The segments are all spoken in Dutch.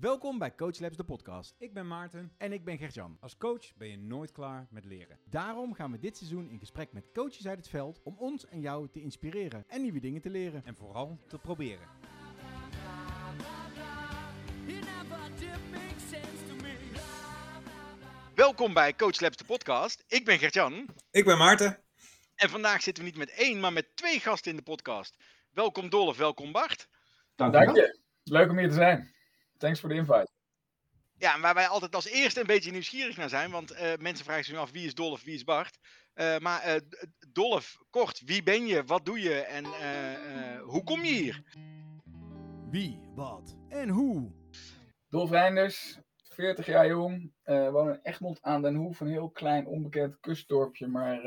Welkom bij Coach Labs, de podcast. Ik ben Maarten. En ik ben Gert-Jan. Als coach ben je nooit klaar met leren. Daarom gaan we dit seizoen in gesprek met coaches uit het veld om ons en jou te inspireren en nieuwe dingen te leren. En vooral te proberen. Welkom bij Coach Labs, de podcast. Ik ben Gert-Jan. Ik ben Maarten. En vandaag zitten we niet met één, maar met twee gasten in de podcast. Welkom Dolf, welkom Bart. Dank, Dank je. Leuk om hier te zijn. Thanks voor de invite. Ja, en waar wij altijd als eerste een beetje nieuwsgierig naar zijn, want uh, mensen vragen zich nu af wie is Dolf, wie is Bart. Uh, maar uh, Dolf, kort, wie ben je, wat doe je en hoe kom je hier? Wie, wat en hoe? Dolf Reinders, 40 jaar jong, woon in Egmond aan den Hoef, een heel klein onbekend kustdorpje, maar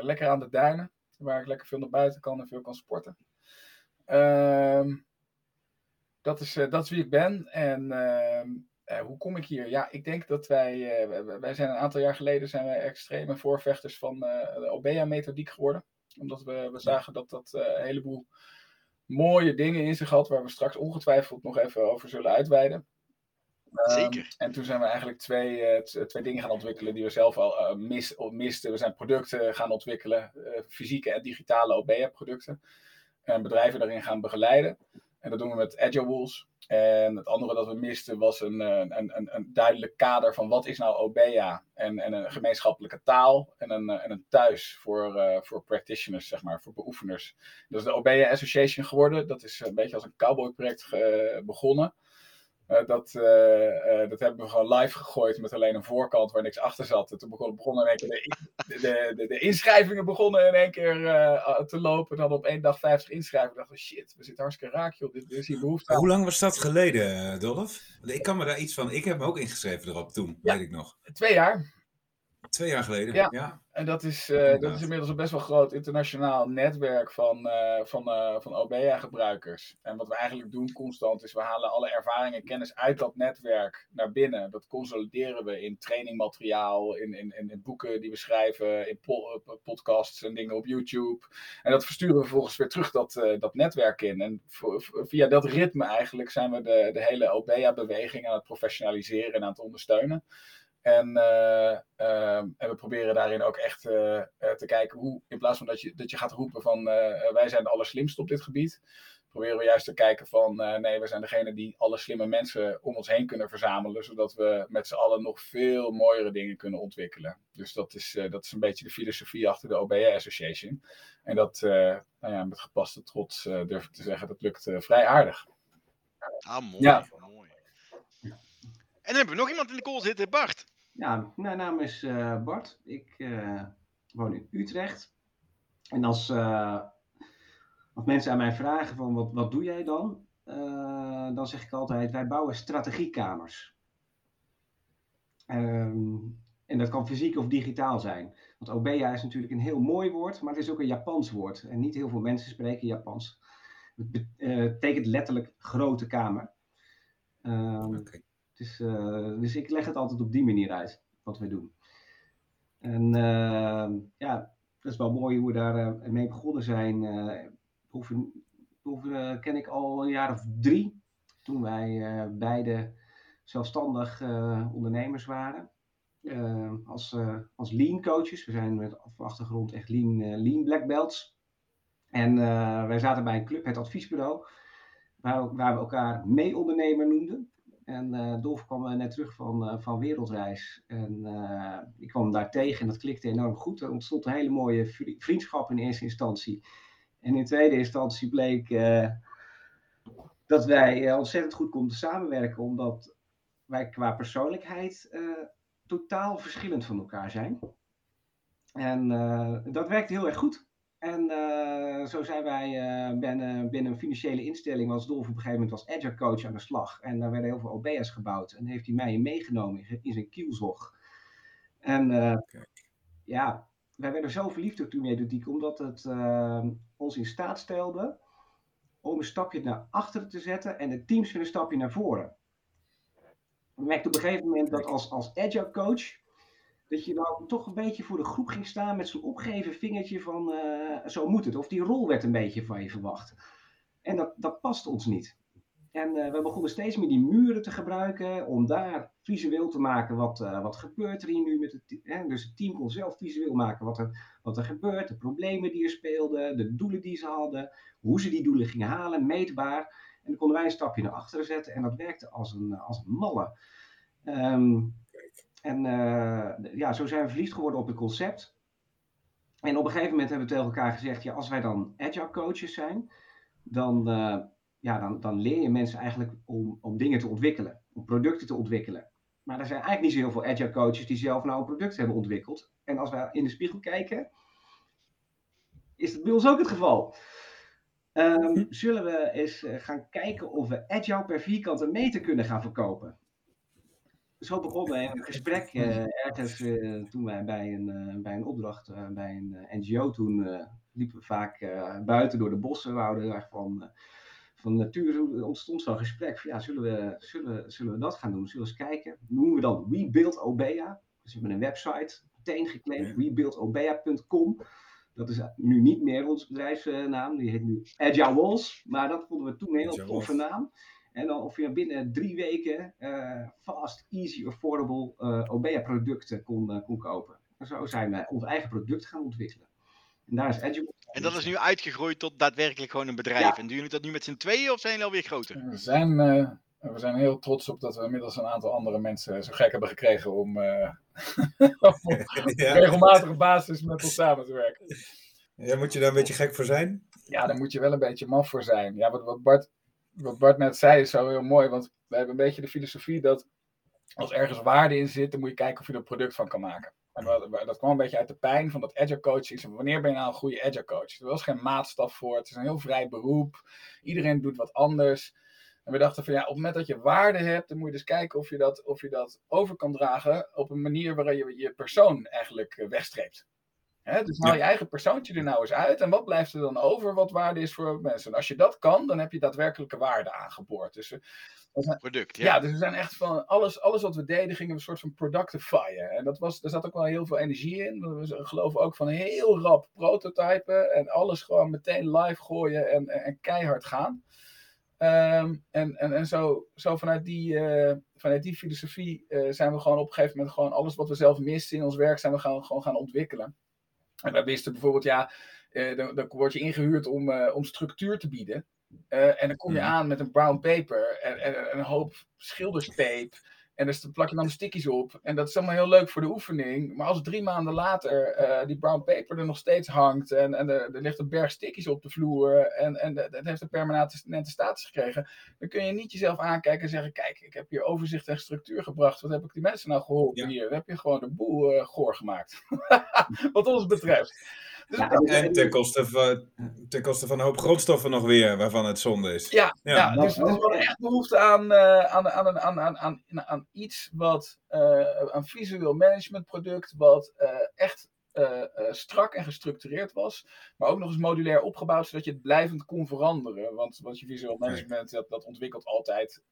lekker aan de duinen, waar ik lekker veel naar buiten kan en veel kan sporten. Ehm, dat, is, dat is wie ik ben en ehm, uh, hoe kom ik hier? Ja, ik denk dat wij, uh, wij zijn een aantal jaar geleden zijn wij extreme voorvechters van uh, de OBEA-methodiek geworden. Omdat we, we zagen dat dat een heleboel mooie dingen in zich had, waar we straks ongetwijfeld nog even over zullen uitweiden. Zeker. Um, en toen zijn we eigenlijk twee, twee dingen gaan ontwikkelen die we zelf al mis, misten. We zijn producten gaan ontwikkelen, fysieke en digitale OBEA-producten. En bedrijven daarin gaan begeleiden. En dat doen we met Agile Wolves. En het andere dat we misten was een, een, een, een duidelijk kader van wat is nou OBEA. En, en een gemeenschappelijke taal en een, en een thuis voor, uh, voor practitioners, zeg maar, voor beoefeners. Dat is de OBEA Association geworden. Dat is een beetje als een cowboy-project uh, begonnen. Uh, dat, uh, uh, dat hebben we gewoon live gegooid met alleen een voorkant waar niks achter zat. En toen begon, begonnen in één keer de, de, de, de inschrijvingen begonnen in één keer te lopen. Dan op één dag 50 inschrijvingen. Ik dacht, shit, we zitten hartstikke raak, joh. Dit, dit is hier behoefte aan. Hoe lang was dat geleden, Dolf? Ik kan me daar iets van. Ik heb me ook ingeschreven erop toen, ja. weet ik nog. Twee jaar. Twee jaar geleden, ja. ja. En dat is, uh, dat is inmiddels een best wel groot internationaal netwerk van, uh, van, uh, van OBEA-gebruikers. En wat we eigenlijk doen constant is, we halen alle ervaring en kennis uit dat netwerk naar binnen. Dat consolideren we in trainingmateriaal, in, in, in boeken die we schrijven, in po podcasts en dingen op YouTube. En dat versturen we vervolgens weer terug dat, dat netwerk in. En via dat ritme eigenlijk zijn we de, de hele OBEA-beweging aan het professionaliseren en aan het ondersteunen. En, uh, uh, en we proberen daarin ook echt uh, te kijken hoe, in plaats van dat je, dat je gaat roepen van wij zijn de allerslimste op dit gebied, proberen we juist te kijken van nee, we zijn degene die alle slimme mensen om ons heen kunnen verzamelen, zodat we met z'n allen nog veel mooiere dingen kunnen ontwikkelen. Dus dat is, dat is een beetje de filosofie achter de OBA Association. En dat, nou ja, met gepaste trots durf ik te zeggen, dat lukt vrij aardig. Ah, mooi. Ja. mooi. En dan hebben we nog iemand in de call zitten, Bart. Ja, mijn naam is uh, Bart. Ik uh, woon in Utrecht. En als, uh, als mensen aan mij vragen van wat, wat doe jij dan? dan zeg ik altijd, wij bouwen strategiekamers. Um, en dat kan fysiek of digitaal zijn. Want OBEA is natuurlijk een heel mooi woord, maar het is ook een Japans woord. En niet heel veel mensen spreken Japans. Het betekent letterlijk grote kamer. Um. Dus, uh, dus ik leg het altijd op die manier uit, wat we doen. En uh, ja, dat is wel mooi hoe we daar uh, mee begonnen zijn. Proeven, proeven ken ik al een jaar of drie, toen wij beide zelfstandig ondernemers waren. als, als lean coaches. We zijn met achtergrond echt lean, lean black belts. En wij zaten bij een club, het adviesbureau, waar, waar we elkaar mee-ondernemer noemden. En uh, Dolf kwam uh, net terug van, uh, van wereldreis. En ik kwam daar tegen en dat klikte enorm goed. Er ontstond een hele mooie vriendschap in eerste instantie. En in tweede instantie bleek dat wij ontzettend goed konden samenwerken, omdat wij qua persoonlijkheid totaal verschillend van elkaar zijn. En dat werkte heel erg goed. En uh, zo zijn wij uh, binnen, binnen een financiële instelling, was Dolf op een gegeven moment als agile coach aan de slag. En daar werden heel veel OBS gebouwd. En heeft hij mij meegenomen in, in zijn kielzog. En uh, ja, wij werden zo verliefd op die methodiek, omdat het ons in staat stelde om een stapje naar achteren te zetten en de teams weer een stapje naar voren. Ik merkte op een gegeven moment dat als, als agile coach dat je dan toch een beetje voor de groep ging staan met zo'n opgeven vingertje van uh, zo moet het. Of die rol werd een beetje van je verwacht. En dat, dat past ons niet. En uh, we begonnen steeds meer die muren te gebruiken om daar visueel te maken wat, uh, wat gebeurt er hier nu met het team. Dus het team kon zelf visueel maken wat er, wat er gebeurt, de problemen die er speelden, de doelen die ze hadden, hoe ze die doelen gingen halen, meetbaar. En dan konden wij een stapje naar achteren zetten en dat werkte als een, als een malle. Um, en uh, ja, zo zijn we verliefd geworden op het concept. En op een gegeven moment hebben we tegen elkaar gezegd, ja, als wij dan agile coaches zijn, dan ja, dan, dan leer je mensen eigenlijk om, om dingen te ontwikkelen, om producten te ontwikkelen. Maar er zijn eigenlijk niet zo heel veel agile coaches die zelf nou een product hebben ontwikkeld. En als we in de spiegel kijken, is dat bij ons ook het geval. Um, zullen we eens uh, gaan kijken of we agile per vierkante meter kunnen gaan verkopen? Zo begonnen we een gesprek uh, ergens uh, toen wij bij een, bij een opdracht bij een NGO toen liepen we vaak buiten door de bossen. We houden erg van van natuur ontstond zo'n gesprek van ja, zullen we, zullen, zullen we dat gaan doen? Zullen we eens kijken? Noemen we dan Rebuild Obea. Dus we hebben een website meteen geclaimd, rebuildobea.com. Dat is nu niet meer onze bedrijfsnaam, die heet nu Agile Walls. Maar dat vonden we toen een heel toffe naam. En dan of je binnen drie weken uh, fast, easy, affordable uh, Obea producten kon, uh, kon kopen. En zo zijn we ons eigen product gaan ontwikkelen. En daar is en dat is nu uitgegroeid tot daadwerkelijk gewoon een bedrijf. Ja. En doen jullie dat nu met z'n tweeën of zijn jullie alweer groter? We zijn, uh, we zijn heel trots op dat we inmiddels een aantal andere mensen zo gek hebben gekregen om uh, op ja. regelmatige basis met ons samen te werken. Ja, moet je daar een beetje gek voor zijn? Ja, daar moet je wel een beetje maf voor zijn. Ja, wat, wat, Bart, wat Bart net zei is zo heel mooi, want we hebben een beetje de filosofie dat als ergens waarde in zit, dan moet je kijken of je er product van kan maken. En dat kwam een beetje uit de pijn van dat agile coaching. Wanneer ben je nou een goede agile coach? Er was geen maatstaf voor. Het is een heel vrij beroep. Iedereen doet wat anders. En we dachten van ja, op het moment dat je waarde hebt, dan moet je dus kijken of je dat, of je dat over kan dragen op een manier waarin je je persoon eigenlijk eh, wegstreept. Dus haal je eigen persoontje er nou eens uit en wat blijft er dan over wat waarde is voor mensen? En als je dat kan, dan heb je daadwerkelijke waarde aangeboord. Dus product. Ja. ja, dus we zijn echt van alles, alles wat we deden, gingen we een soort van productifyen. En dat was, er zat ook wel heel veel energie in. We geloven ook van heel rap prototypen en alles gewoon meteen live gooien en, en, keihard gaan. Um, en en, en zo, zo vanuit, die, uh, vanuit die filosofie uh, zijn we gewoon op een gegeven moment gewoon alles wat we zelf missen in ons werk, zijn we gaan, gewoon gaan ontwikkelen. En wij wisten bijvoorbeeld, ja, uh, dan, dan word je ingehuurd om, om structuur te bieden. Uh, en dan kom je aan met een brown paper en, en, en een hoop schilderstape. En daar plak je dan de stickies op. En dat is allemaal heel leuk voor de oefening. Maar als drie maanden later uh, die brown paper er nog steeds hangt. En, en er, er, ligt een berg stickies op de vloer. En, en het heeft een permanente status gekregen. Dan kun je niet jezelf aankijken en zeggen: Kijk, ik heb hier overzicht en structuur gebracht. Wat heb ik die mensen nou geholpen hier? Dan heb je gewoon de boel uh, goor gemaakt. Wat ons betreft. Ja, en ten koste, van, ten koste van een hoop grondstoffen nog weer, waarvan het zonde is. Ja, ja. ja dus er is wel echt behoefte aan, uh, aan, aan, aan, aan, aan, aan iets wat, uh, een visueel managementproduct, wat uh, echt strak en gestructureerd was, maar ook nog eens modulair opgebouwd, zodat je het blijvend kon veranderen. Want, want je visueel management, dat, dat ontwikkelt altijd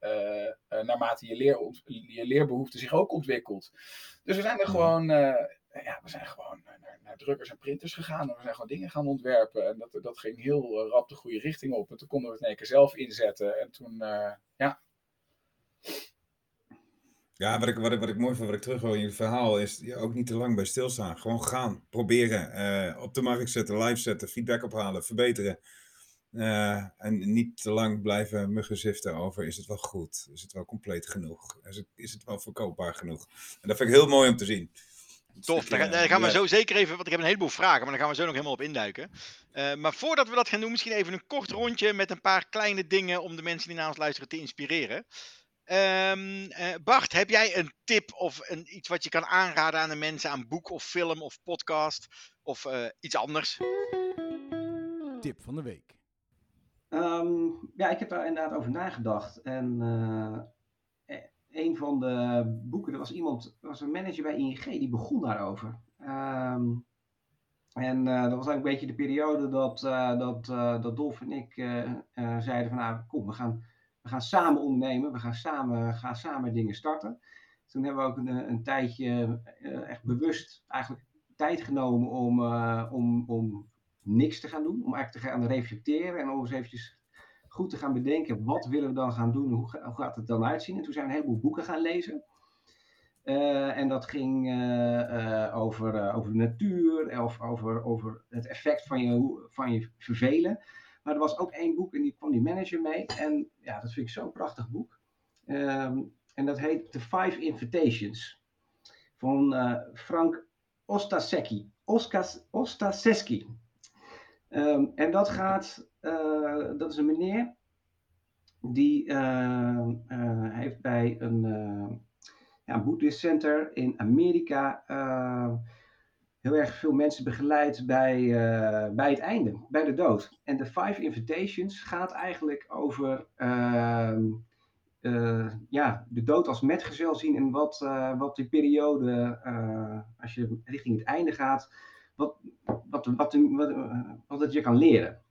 naarmate je, leer, je leerbehoefte zich ook ontwikkelt. Dus we zijn er gewoon, ja, we zijn gewoon naar drukkers en printers gegaan. En we zijn gewoon dingen gaan ontwerpen. En dat, dat ging heel uh, rap de goede richting op. En toen konden we het in één keer zelf inzetten. En toen, uh, ja. Ja, wat ik, wat, ik, wat ik mooi vind, wat ik terug hoor in je verhaal, is ook niet te lang bij stilstaan. Gewoon gaan, proberen, uh, op de markt zetten, live zetten, feedback ophalen, verbeteren. En niet te lang blijven muggenziften over is het wel goed, is het wel compleet genoeg, is het, is het wel verkoopbaar genoeg. En dat vind ik heel mooi om te zien. Tof, daar, daar, gaan we zo zeker even, want ik heb een heleboel vragen, maar daar gaan we zo nog helemaal op induiken. Uh, maar voordat we dat gaan doen, misschien even een kort rondje met een paar kleine dingen om de mensen die naar ons luisteren te inspireren. Um, uh, Bart, heb jij een tip of een, iets wat je kan aanraden aan de mensen aan boek of film of podcast of uh, iets anders? Tip van de week. Um, ja, ik heb daar inderdaad over nagedacht. En een van de boeken, er was iemand, was een manager bij ING, die begon daarover. Um, en uh, dat was eigenlijk een beetje de periode dat, uh, dat, uh, dat Dolf en ik zeiden van nou kom, we gaan, we gaan samen ondernemen, we gaan samen, gaan samen dingen starten. Toen hebben we ook een, een tijdje echt bewust eigenlijk tijd genomen om, om, om niks te gaan doen, om eigenlijk te gaan reflecteren en om eens eventjes goed te gaan bedenken, wat willen we dan gaan doen, hoe, ga- hoe gaat het dan uitzien? En toen zijn een heleboel boeken gaan lezen. Eh, en dat ging eh, eh, over, over de natuur, of over, over het effect van je, van je vervelen. Maar er was ook één boek en die kwam die manager mee. En ja, dat vind ik zo'n prachtig boek. Ehm, en dat heet The Five Invitations van Frank Ostasecki. Ehm, en dat gaat, dat is een meneer die eh, eh, heeft bij een, eh ja, Buddhist Center in Amerika eh, heel erg veel mensen begeleid bij, eh, bij het einde, bij de dood. En de Five Invitations gaat eigenlijk over ehm, eh, ja, de dood als metgezel zien en wat, eh, wat die periode, eh, als je richting het einde gaat, wat, wat, wat, wat, eh, je kan leren.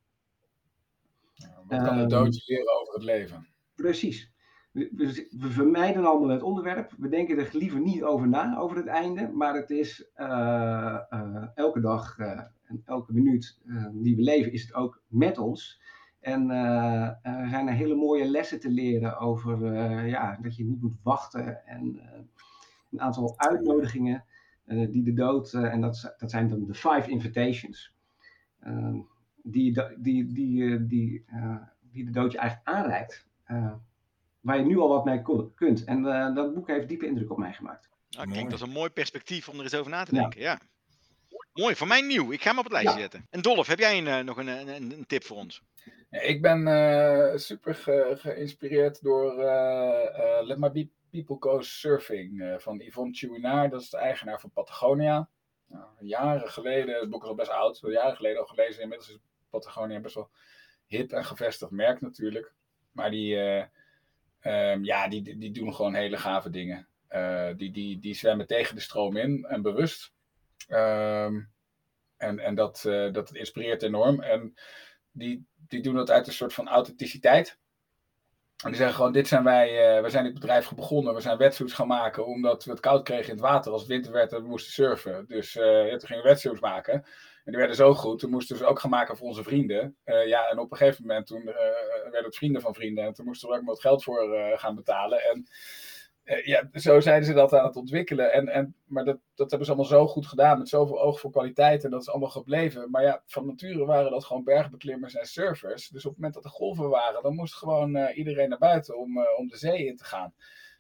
Wat kan de Ehm, dood je leren over het leven? Precies. We, we, we vermijden allemaal het onderwerp. We denken er liever niet over na, over het einde. Maar het is eh, eh, elke dag eh, en elke minuut die we leven, is het ook met ons. En er zijn er hele mooie lessen te leren over ja, dat je niet moet wachten. En een aantal uitnodigingen die de dood, en dat, dat zijn dan de five invitations, eh, die, da- die, die, eh, die, eh, die de dood je eigenlijk aanreikt. Eh, waar je nu al wat mee kunt. En eh, dat boek heeft diepe indruk op mij gemaakt. Nou, Mooi. klinkt als een mooi perspectief om er eens over na te denken. Ja. Mooi, voor mij nieuw. Ik ga hem op het lijstje Ja. zetten. En Dolf, heb jij een, nog een, een, een- tip voor ons? Ik ben eh, super ge- geïnspireerd door eh, eh, Let My Be- People Go Surfing eh, van Yvonne Chouinard. Dat is de eigenaar van Patagonia. Nou, jaren geleden, het boek is al best oud, jaren geleden al gelezen. Inmiddels is Patagonia best wel hip en gevestigd merk natuurlijk. Maar die, eh, ehm, ja, die, die, doen gewoon hele gave dingen. Eh, die, die, die zwemmen tegen de stroom in en bewust. Ehm, en en dat, eh, dat inspireert enorm. En die, die doen dat uit een soort van authenticiteit. En die zeggen gewoon, dit zijn wij, we zijn dit bedrijf begonnen, we zijn wetsuits gaan maken omdat we het koud kregen in het water als het winter werd en we moesten surfen. Dus ja, toen gingen we wetsuits maken. En die werden zo goed, toen moesten ze ook gaan maken voor onze vrienden. Eh, ja, en op een gegeven moment toen eh, werden het vrienden van vrienden en toen moesten we er ook wat geld voor eh, gaan betalen. En ja, zo zijn ze dat aan het ontwikkelen. En, en, maar dat, dat hebben ze allemaal zo goed gedaan, met zoveel oog voor kwaliteit. En dat is allemaal gebleven. Maar ja, van nature waren dat gewoon bergbeklimmers en surfers. Dus op het moment dat er golven waren, dan moest gewoon iedereen naar buiten om, om de zee in te gaan.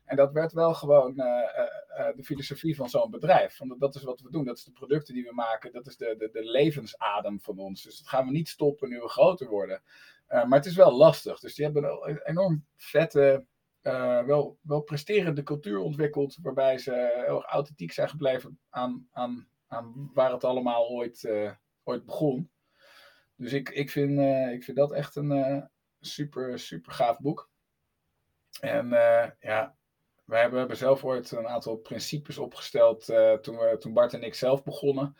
En dat werd wel gewoon eh, eh, eh, de filosofie van zo'n bedrijf. Want dat is wat we doen, dat is de producten die we maken, dat is de, de, de levensadem van ons. Dus dat gaan we niet stoppen nu we groter worden. Maar het is wel lastig. Dus die hebben een enorm vette wel, wel presterende cultuur ontwikkeld, waarbij ze heel erg authentiek zijn gebleven aan, aan, aan waar het allemaal ooit, ooit begon. Dus ik, ik, vind, ik vind dat echt een super, super gaaf boek. En ja, hebben, hebben zelf ooit een aantal principes opgesteld eh, toen, we, toen Bart en ik zelf begonnen.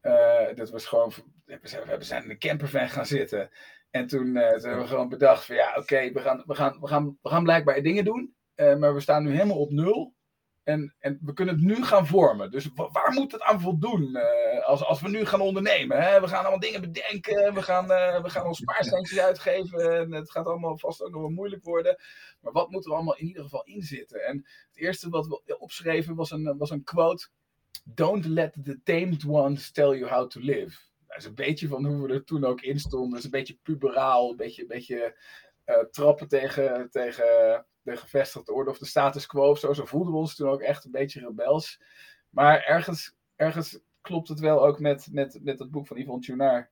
Eh, dat was gewoon, we zijn, we in een campervan gaan zitten. En toen, eh, toen hebben we gewoon bedacht van ja, oké, we, gaan, we, gaan, we, gaan, we gaan blijkbaar dingen doen. maar we staan nu helemaal op nul. En, en we kunnen het nu gaan vormen. Dus wa- waar moet het aan voldoen eh, als, als we nu gaan ondernemen? Hè? We gaan allemaal dingen bedenken. We gaan, eh, we gaan ons spaarcentjes uitgeven. En het gaat allemaal vast ook nog wel moeilijk worden. Maar wat moet er allemaal in ieder geval in zitten? En het eerste wat we opschreven was een, was een quote. Don't let the tamed ones tell you how to live. Dat is een beetje van hoe we er toen ook in stonden. Dat is een beetje puberaal. Een beetje, een beetje eh, trappen tegen, tegen de gevestigde orde of de status quo of zo. Zo voelden we ons toen ook echt een beetje rebels. Maar ergens, ergens klopt het wel ook met, met, met het boek van Yvonne Chouinard.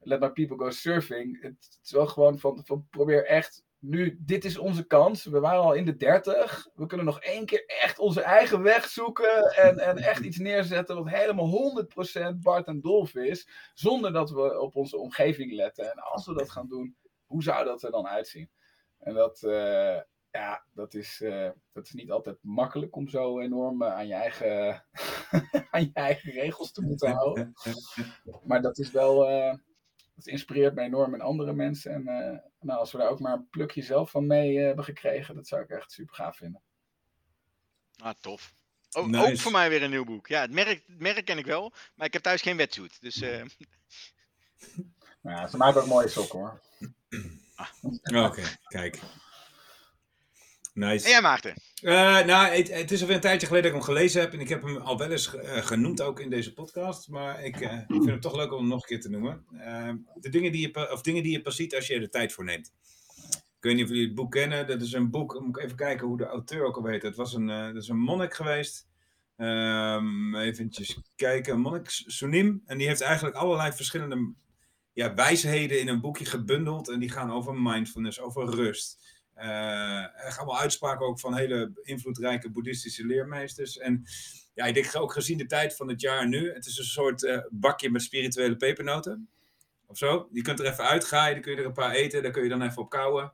Let My People Go Surfing. Het is wel gewoon van, van probeer echt nu, dit is onze kans. We waren al in de 30. We kunnen nog één keer echt onze eigen weg zoeken. En, en echt iets neerzetten wat helemaal 100% Bart en Dolf is. Zonder dat we op onze omgeving letten. En als we dat gaan doen, hoe zou dat er dan uitzien? En dat, eh, ja, dat is, eh, dat is niet altijd makkelijk om zo enorm eh, aan, je eigen, aan je eigen regels te moeten houden. Maar dat is wel. eh, dat inspireert me enorm in andere mensen. En eh, nou, als we daar ook maar een plukje zelf van mee hebben gekregen, dat zou ik echt super gaaf vinden. Ah, tof. Ook, voor mij weer een nieuw boek. Ja, het merk, het merk ken ik wel, maar ik heb thuis geen wetsuit. Dus eh, Nou ja, ze maken ook mooie sokken hoor. Oké, kijk. Nice. En jij Maarten? Uh, nou, het, het, is alweer een tijdje geleden dat ik hem gelezen heb. En ik heb hem al wel eens uh, genoemd, ook in deze podcast. Maar ik, uh, ik, vind het toch leuk om hem nog een keer te noemen. de dingen die, je, of dingen die je pas ziet als je er de tijd voor neemt. Ik weet niet of jullie het boek kennen. Dat is een boek, moet ik even kijken hoe de auteur ook al weet. Het was een, dat is een monnik geweest. Um, even kijken. Monnik Sunim. En die heeft eigenlijk allerlei verschillende ja, wijsheden in een boekje gebundeld. En die gaan over mindfulness, over rust. Echt allemaal uitspraken ook van hele invloedrijke boeddhistische leermeesters. En ja, ik denk ook gezien de tijd van het jaar nu, het is een soort uh, bakje met spirituele pepernoten. Of zo. Je kunt er even uitgaan, dan kun je er een paar eten, daar kun je dan even op kouwen.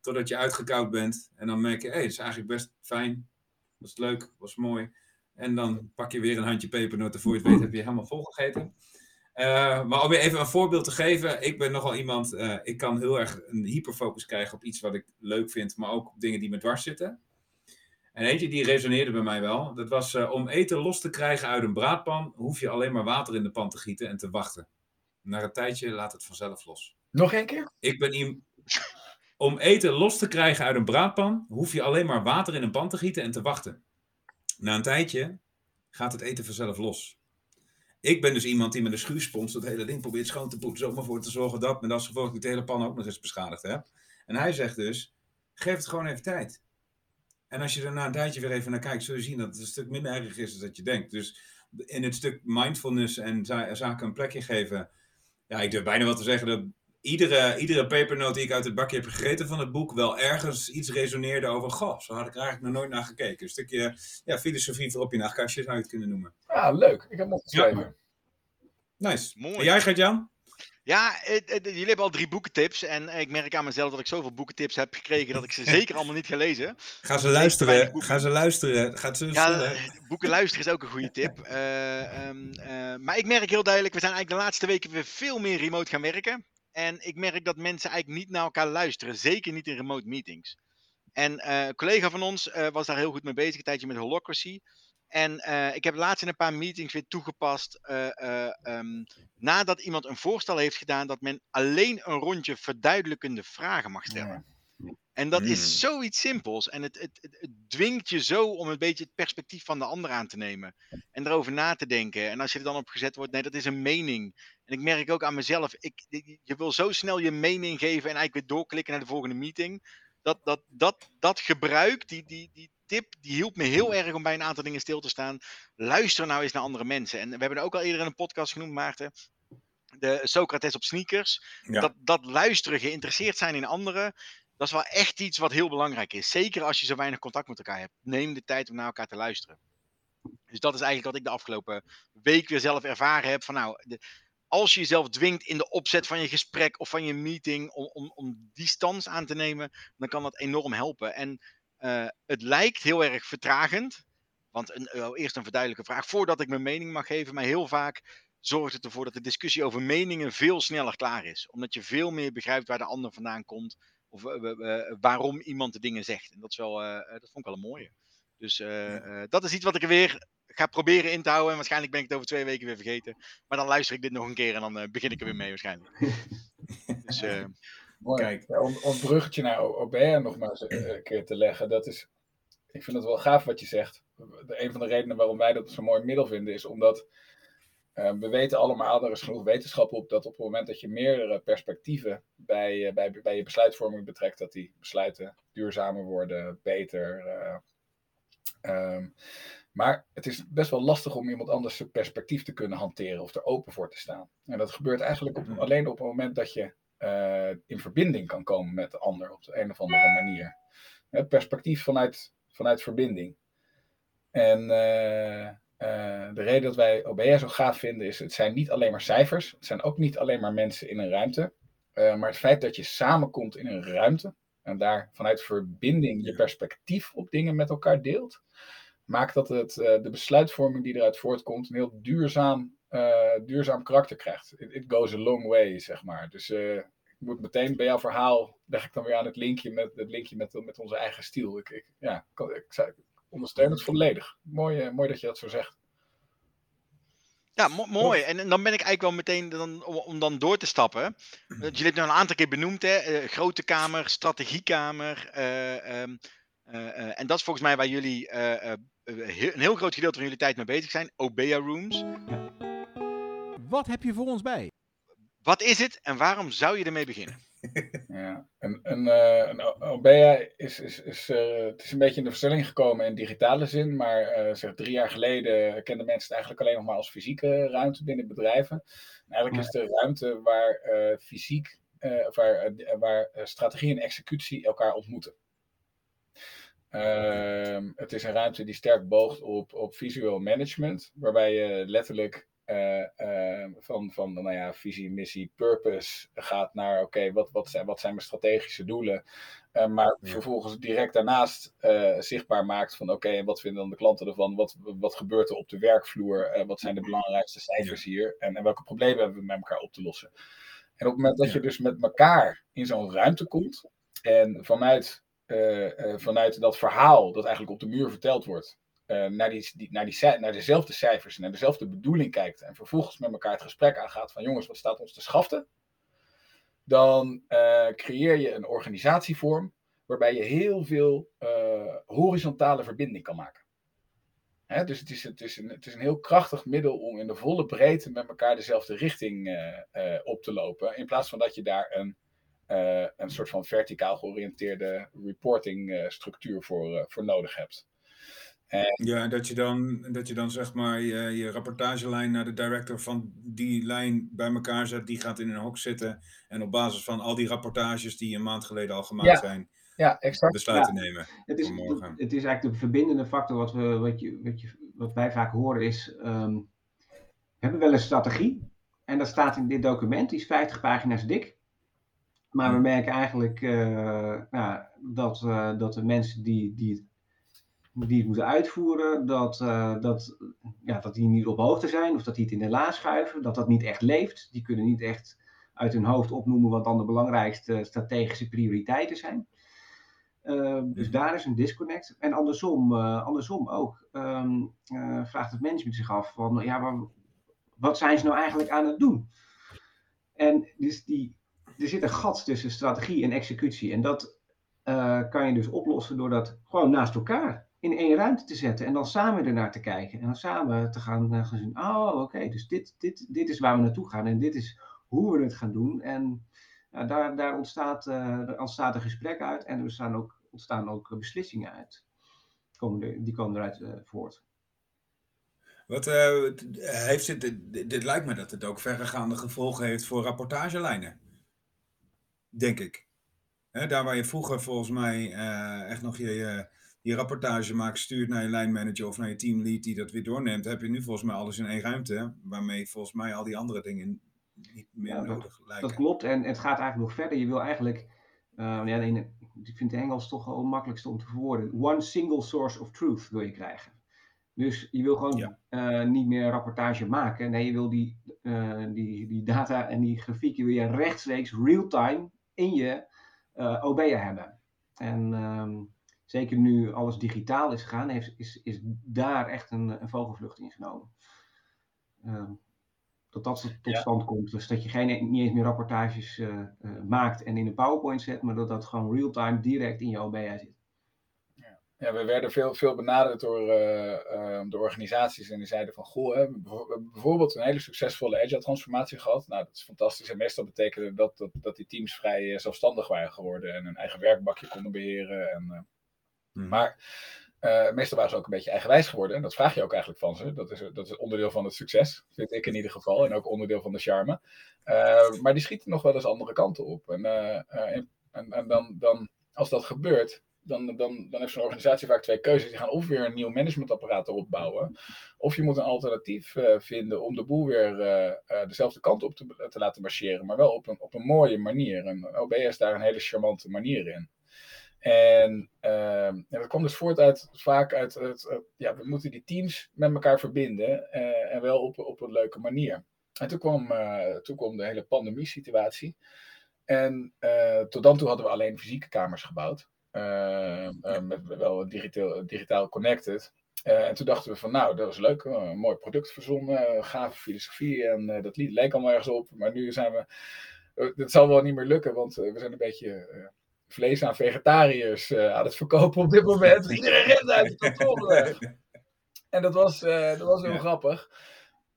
Totdat je uitgekoud bent. En dan merk je, hé, hey, dat is eigenlijk best fijn. Is leuk, was mooi. En dan pak je weer een handje pepernoten. Voor je het weet heb je helemaal volgegeten. Uh, maar om je even een voorbeeld te geven, ik ben nogal iemand, uh, ik kan heel erg een hyperfocus krijgen op iets wat ik leuk vind, maar ook op dingen die me dwars zitten. En eentje die resoneerde bij mij wel, dat was uh, om eten los te krijgen uit een braadpan, hoef je alleen maar water in de pan te gieten en te wachten. Na een tijdje laat het vanzelf los. Nog één keer? Ik ben iemand. Om eten los te krijgen uit een braadpan, hoef je alleen maar water in een pan te gieten en te wachten. Na een tijdje gaat het eten vanzelf los ik ben dus iemand die met een schuurspons dat hele ding probeert schoon te poetsen. Om ervoor te zorgen dat, met als gevolg de hele pan ook nog eens beschadigd heb. En hij zegt dus, geef het gewoon even tijd. En als je er na een tijdje weer even naar kijkt, zul je zien dat het een stuk minder erg is dan dat je denkt. Dus in het stuk mindfulness en zaken een plekje geven. Ja, ik durf bijna wel te zeggen dat iedere, iedere pepernoot die ik uit het bakje heb gegeten van het boek wel ergens iets resoneerde over. Goh, zo had ik er eigenlijk nog nooit naar gekeken. Een stukje ja, filosofie voor op je nachtkastje zou je het kunnen noemen. Ah, leuk. Ik heb hem opgeschreven. Ja. Nice. Mooi. En jij, Gert-Jan? Ja, het, het, jullie hebben al drie boekentips. En ik merk aan mezelf dat ik zoveel boekentips heb gekregen dat ik ze zeker allemaal niet ga lezen. Ga ze luisteren. Ga ze luisteren. Gaat ze ja, boeken luisteren is ook een goede tip. Uh, um, uh, maar ik merk heel duidelijk, we zijn eigenlijk de laatste weken weer veel meer remote gaan werken. En ik merk dat mensen eigenlijk niet naar elkaar luisteren. Zeker niet in remote meetings. En uh, een collega van ons uh, was daar heel goed mee bezig, een tijdje met Holocracy. En uh, ik heb laatst in een paar meetings weer toegepast. Um, nadat iemand een voorstel heeft gedaan dat men alleen een rondje verduidelijkende vragen mag stellen. Ja. En dat is hmm. zoiets simpels. En het, het, het, het, dwingt je zo om een beetje het perspectief van de ander aan te nemen. En erover na te denken. En als je er dan op gezet wordt, nee, dat is een mening. En ik merk ook aan mezelf, ik, je wil zo snel je mening geven en eigenlijk weer doorklikken naar de volgende meeting. Dat, dat, dat, dat gebruik, die, die, die tip, die hielp me heel erg om bij een aantal dingen stil te staan. Luister nou eens naar andere mensen. En we hebben er ook al eerder in een podcast genoemd, Maarten. De Socrates op sneakers. Dat, dat luisteren, geïnteresseerd zijn in anderen. Dat is wel echt iets wat heel belangrijk is. Zeker als je zo weinig contact met elkaar hebt. Neem de tijd om naar elkaar te luisteren. Dus dat is eigenlijk wat ik de afgelopen week weer zelf ervaren heb. Van nou, de, als je jezelf dwingt in de opzet van je gesprek of van je meeting om, om, om die stand aan te nemen, dan kan dat enorm helpen. En uh, het lijkt heel erg vertragend. Want een, uh, eerst een verduidelijke vraag voordat ik mijn mening mag geven. Maar heel vaak zorgt het ervoor dat de discussie over meningen veel sneller klaar is. Omdat je veel meer begrijpt waar de ander vandaan komt. Of uh, waarom iemand de dingen zegt. En dat, is wel, dat vond ik wel een mooie. Dus dat is iets wat ik er weer ga proberen in te houden. En waarschijnlijk ben ik het over twee weken weer vergeten. Maar dan luister ik dit nog een keer en dan uh, begin ik er weer mee waarschijnlijk. dus, uh, Mooi. Kijk. Om, om het bruggetje naar OBR nog maar eens eh, een keer te leggen. Dat is, ik vind het wel gaaf wat je zegt. een van de redenen waarom wij dat zo'n mooi middel vinden is omdat uh, we weten allemaal, er is genoeg wetenschap op, dat op het moment dat je meerdere perspectieven bij, bij, bij je besluitvorming betrekt, dat die besluiten duurzamer worden, beter. Um, maar het is best wel lastig om iemand anders perspectief te kunnen hanteren of er open voor te staan. En dat gebeurt eigenlijk op, hmm. alleen op het moment dat je uh, in verbinding kan komen met de ander op de een of andere manier. Het perspectief vanuit, vanuit verbinding. En uh, uh, de reden dat wij OBR zo gaaf vinden is, het zijn niet alleen maar cijfers, het zijn ook niet alleen maar mensen in een ruimte, maar het feit dat je samenkomt in een ruimte en daar vanuit verbinding je perspectief op dingen met elkaar deelt, maakt dat het, uh, de besluitvorming die eruit voortkomt een heel duurzaam, uh, duurzaam karakter krijgt. It, it, goes a long way, zeg maar. Dus uh, ik moet meteen bij jouw verhaal, leg ik dan weer aan het linkje met, het linkje met, met onze eigen stijl. Ik, ik ja, ik, ik, ik ondersteun het volledig. Mooi, mooi dat je dat zo zegt. Ja, mo- mooi. En, en dan ben ik eigenlijk wel meteen dan, om, om dan door te stappen. Jullie hebben het nu een aantal keer benoemd, hè? eh, grote kamer, strategiekamer. eh, ehm, eh, eh, en dat is volgens mij waar jullie eh, eh, een heel groot gedeelte van jullie tijd mee bezig zijn. Obea Rooms. Wat heb je voor ons bij? Wat is het en waarom zou je ermee beginnen? Ja, een, een, eh, een O- Obea is, is, is, eh, het is een beetje in de verstelling gekomen in digitale zin, maar eh, zeg, drie jaar geleden kenden mensen het eigenlijk alleen nog maar als fysieke ruimte binnen bedrijven. En eigenlijk is het de ruimte waar eh, fysiek, eh, of waar, waar strategie en executie elkaar ontmoeten. Ehm, het is een ruimte die sterk boogt op, op visueel management, waarbij je letterlijk eh, eh, van, van nou ja, visie, missie, purpose gaat naar oké, wat, wat, zijn, wat zijn mijn strategische doelen? Eh, maar Ja. vervolgens direct daarnaast eh, zichtbaar maakt van oké, en wat vinden dan de klanten ervan? Wat, wat gebeurt er op de werkvloer? Eh, wat zijn de belangrijkste cijfers hier? En, en welke problemen hebben we met elkaar op te lossen? En op het moment dat Ja. je dus met elkaar in zo'n ruimte komt en vanuit, vanuit dat verhaal dat eigenlijk op de muur verteld wordt, eh, naar, die, die, naar, die, dezelfde cijfers en naar dezelfde bedoeling kijkt en vervolgens met elkaar het gesprek aangaat van jongens, wat staat ons te schaften? Dan eh, creëer je een organisatievorm waarbij je heel veel eh, horizontale verbinding kan maken. Dus het is, het, is een, het is een heel krachtig middel om in de volle breedte met elkaar dezelfde richting eh, eh, op te lopen. In plaats van dat je daar een, eh, een soort van verticaal georiënteerde reporting eh, structuur voor, eh, voor nodig hebt. Ja, dat je dan, dat je dan zeg maar je, je rapportagelijn naar de director van die lijn bij elkaar zet. Die gaat in een hok zitten. En op basis van al die rapportages die een maand geleden al gemaakt Ja. zijn, Ja, exact. besluiten nemen. Het is, het is eigenlijk de verbindende factor wat, we, wat, je, wat, je, wat wij vaak horen is, ehm, we hebben wel een strategie en dat staat in dit document, die is 50 pagina's dik. Maar we merken eigenlijk eh, nou, dat, eh, dat de mensen die, die, het- die het moeten uitvoeren, dat, eh, dat, ja, dat die niet op hoogte zijn of dat die het in de la schuiven, dat dat niet echt leeft. Die kunnen niet echt uit hun hoofd opnoemen wat dan de belangrijkste strategische prioriteiten zijn. Uh, dus daar is een disconnect. En andersom, uh, andersom ook ehm, vraagt het management zich af van, ja, maar wat zijn ze nou eigenlijk aan het doen? En dus die, er zit een gat tussen strategie en executie. En dat uh, kan je dus oplossen door dat gewoon naast elkaar in één ruimte te zetten. En dan samen ernaar te kijken. En dan samen te gaan, uh, gaan zien, oh oké, dus dit, dit, dit is waar we naartoe gaan. En dit is hoe we het gaan doen. En daar, daar ontstaat, uh, ontstaat een gesprek uit. En er staan ook ontstaan ook beslissingen uit. Die komen eruit uh, voort. Wat heeft dit, dit, dit, lijkt me dat het ook verregaande gevolgen heeft voor rapportagelijnen. Denk ik. He, daar waar je vroeger volgens mij uh, echt nog je, je, je, rapportage maakt, stuurt naar je lijnmanager of naar je teamlead die dat weer doorneemt, heb je nu volgens mij alles in één ruimte, waarmee volgens mij al die andere dingen niet meer ja, nodig dat, lijken. Dat klopt en het gaat eigenlijk nog verder. Je wil eigenlijk uh, ja, in, ik vind het Engels toch wel het makkelijkste om te verwoorden. One single source of truth wil je krijgen. Dus je wil gewoon ja. uh, niet meer rapportage maken. Nee, je wil die, die, die data en die grafieken wil je rechtstreeks real-time in je uh, OBA hebben. En um, zeker nu alles digitaal is gegaan, heeft, is, is daar echt een, een vogelvlucht in genomen. Um, dat dat tot ja. stand komt. Dus dat je geen, niet eens meer rapportages uh, uh, maakt en in een PowerPoint zet, maar dat dat gewoon real-time direct in je OBA zit. Ja, we werden veel, veel benaderd door uh, de organisaties en die zeiden van, goh, hè, we hebben bijvoorbeeld een hele succesvolle agile transformatie gehad. Nou, dat is fantastisch en meestal betekende dat dat, dat die teams vrij zelfstandig waren geworden en hun eigen werkbakje konden beheren. En, hmm. Maar uh, meestal waren ze ook een beetje eigenwijs geworden. En dat vraag je ook eigenlijk van ze. Dat is, dat is onderdeel van het succes, vind ik in ieder geval. En ook onderdeel van de charme. Maar die schieten nog wel eens andere kanten op. En, en, en, en dan, dan, als dat gebeurt, dan, dan, dan heeft zo'n organisatie vaak twee keuzes. Die gaan of weer een nieuw managementapparaat erop bouwen. Of je moet een alternatief vinden om de boel weer dezelfde kant op te, te, laten marcheren. Maar wel op een, op een mooie manier. En OB is daar een hele charmante manier in. En, uh, en dat komt dus voort uit, vaak uit, uit, ja, we moeten die teams met elkaar verbinden en wel op, op een leuke manier. En toen kwam, toen kwam de hele pandemie-situatie. En tot dan toe hadden we alleen fysieke kamers gebouwd. Met wel digitaal, digitaal connected. en toen dachten we van, nou, dat was leuk, een mooi product verzonnen, gave filosofie en dat lied leek allemaal ergens op. Maar nu zijn we, het zal wel niet meer lukken, want we zijn een beetje vlees aan vegetariërs aan het verkopen op dit moment. Iedereen rent uit de kantoor. En dat was, dat was heel grappig.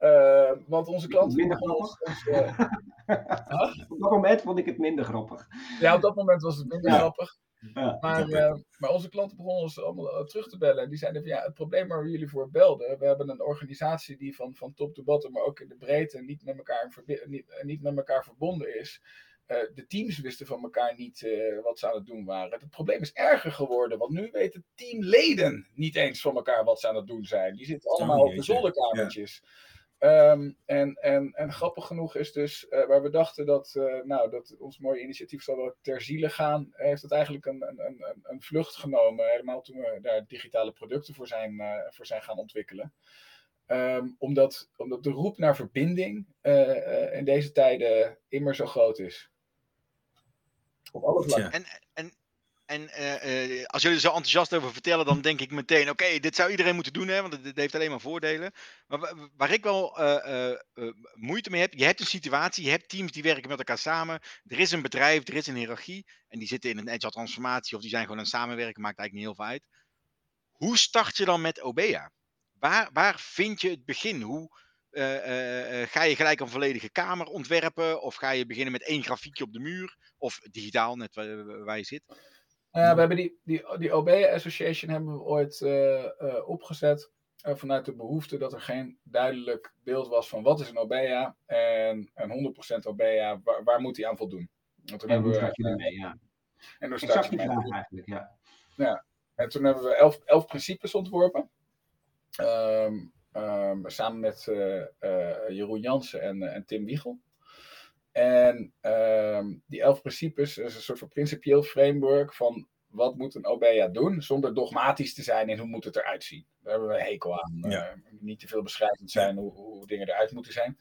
Uh, want onze klanten. Minder grappig. Op dat moment vond ik het minder grappig. Ja, op dat moment was het minder grappig. Ja, maar, uh, maar, onze klanten begonnen ons allemaal eh, terug te bellen. En die zeiden van ja, het probleem waar we jullie voor belden. We hebben een organisatie die van, van top to bottom, maar ook in de breedte niet met elkaar, niet, niet met elkaar verbonden is. Uh, de teams wisten van elkaar niet uh, wat ze aan het doen waren. Het probleem is erger geworden, want nu weten teamleden niet eens van elkaar wat ze aan het doen zijn. Die zitten allemaal oh, op de zolderkamertjes. Ja. Um, en, en, en grappig genoeg is dus, uh, waar we dachten dat, uh, nou, dat ons mooie initiatief zal wel ter ziele gaan, heeft het eigenlijk een, een, een, een vlucht genomen. Helemaal toen we daar digitale producten voor zijn, uh, voor zijn gaan ontwikkelen. Um, omdat, omdat de roep naar verbinding in deze tijden immer zo groot is. Op alle vlakken. En, en, en uh, uh, als jullie er zo enthousiast over vertellen, dan denk ik meteen: oké, dit zou iedereen moeten doen, hè, want dit heeft alleen maar voordelen. Maar waar ik wel uh, moeite mee heb, je hebt een situatie, je hebt teams die werken met elkaar samen. Er is een bedrijf, er is een hiërarchie. En die zitten in een agile transformatie of die zijn gewoon aan het samenwerken, maakt eigenlijk niet heel veel uit. Hoe start je dan met OBEA? Waar, waar vind je het begin? Hoe, ga je gelijk een volledige kamer ontwerpen? Of ga je beginnen met één grafiekje op de muur? Of digitaal, net waar je zit? Uh, we hebben die, die, die OB Association hebben we ooit uh, uh, opgezet vanuit de behoefte dat er geen duidelijk beeld was van wat is een OBEA en een 100% OBEA, waar, waar moet die aan voldoen? En toen en hebben we, je ermee, ja. En toen start je eigenlijk, ja. ja. En toen hebben we elf, elf principes ontworpen. Um, um, samen met Jeroen Jansen en, en Tim Wiegel. En um, die elf principes is een soort van principieel framework van wat moet een OBEA doen, zonder dogmatisch te zijn in hoe moet het eruit zien. Daar hebben we hekel aan. Ja. Uh, niet te veel beschrijvend zijn hoe, hoe, dingen eruit moeten zijn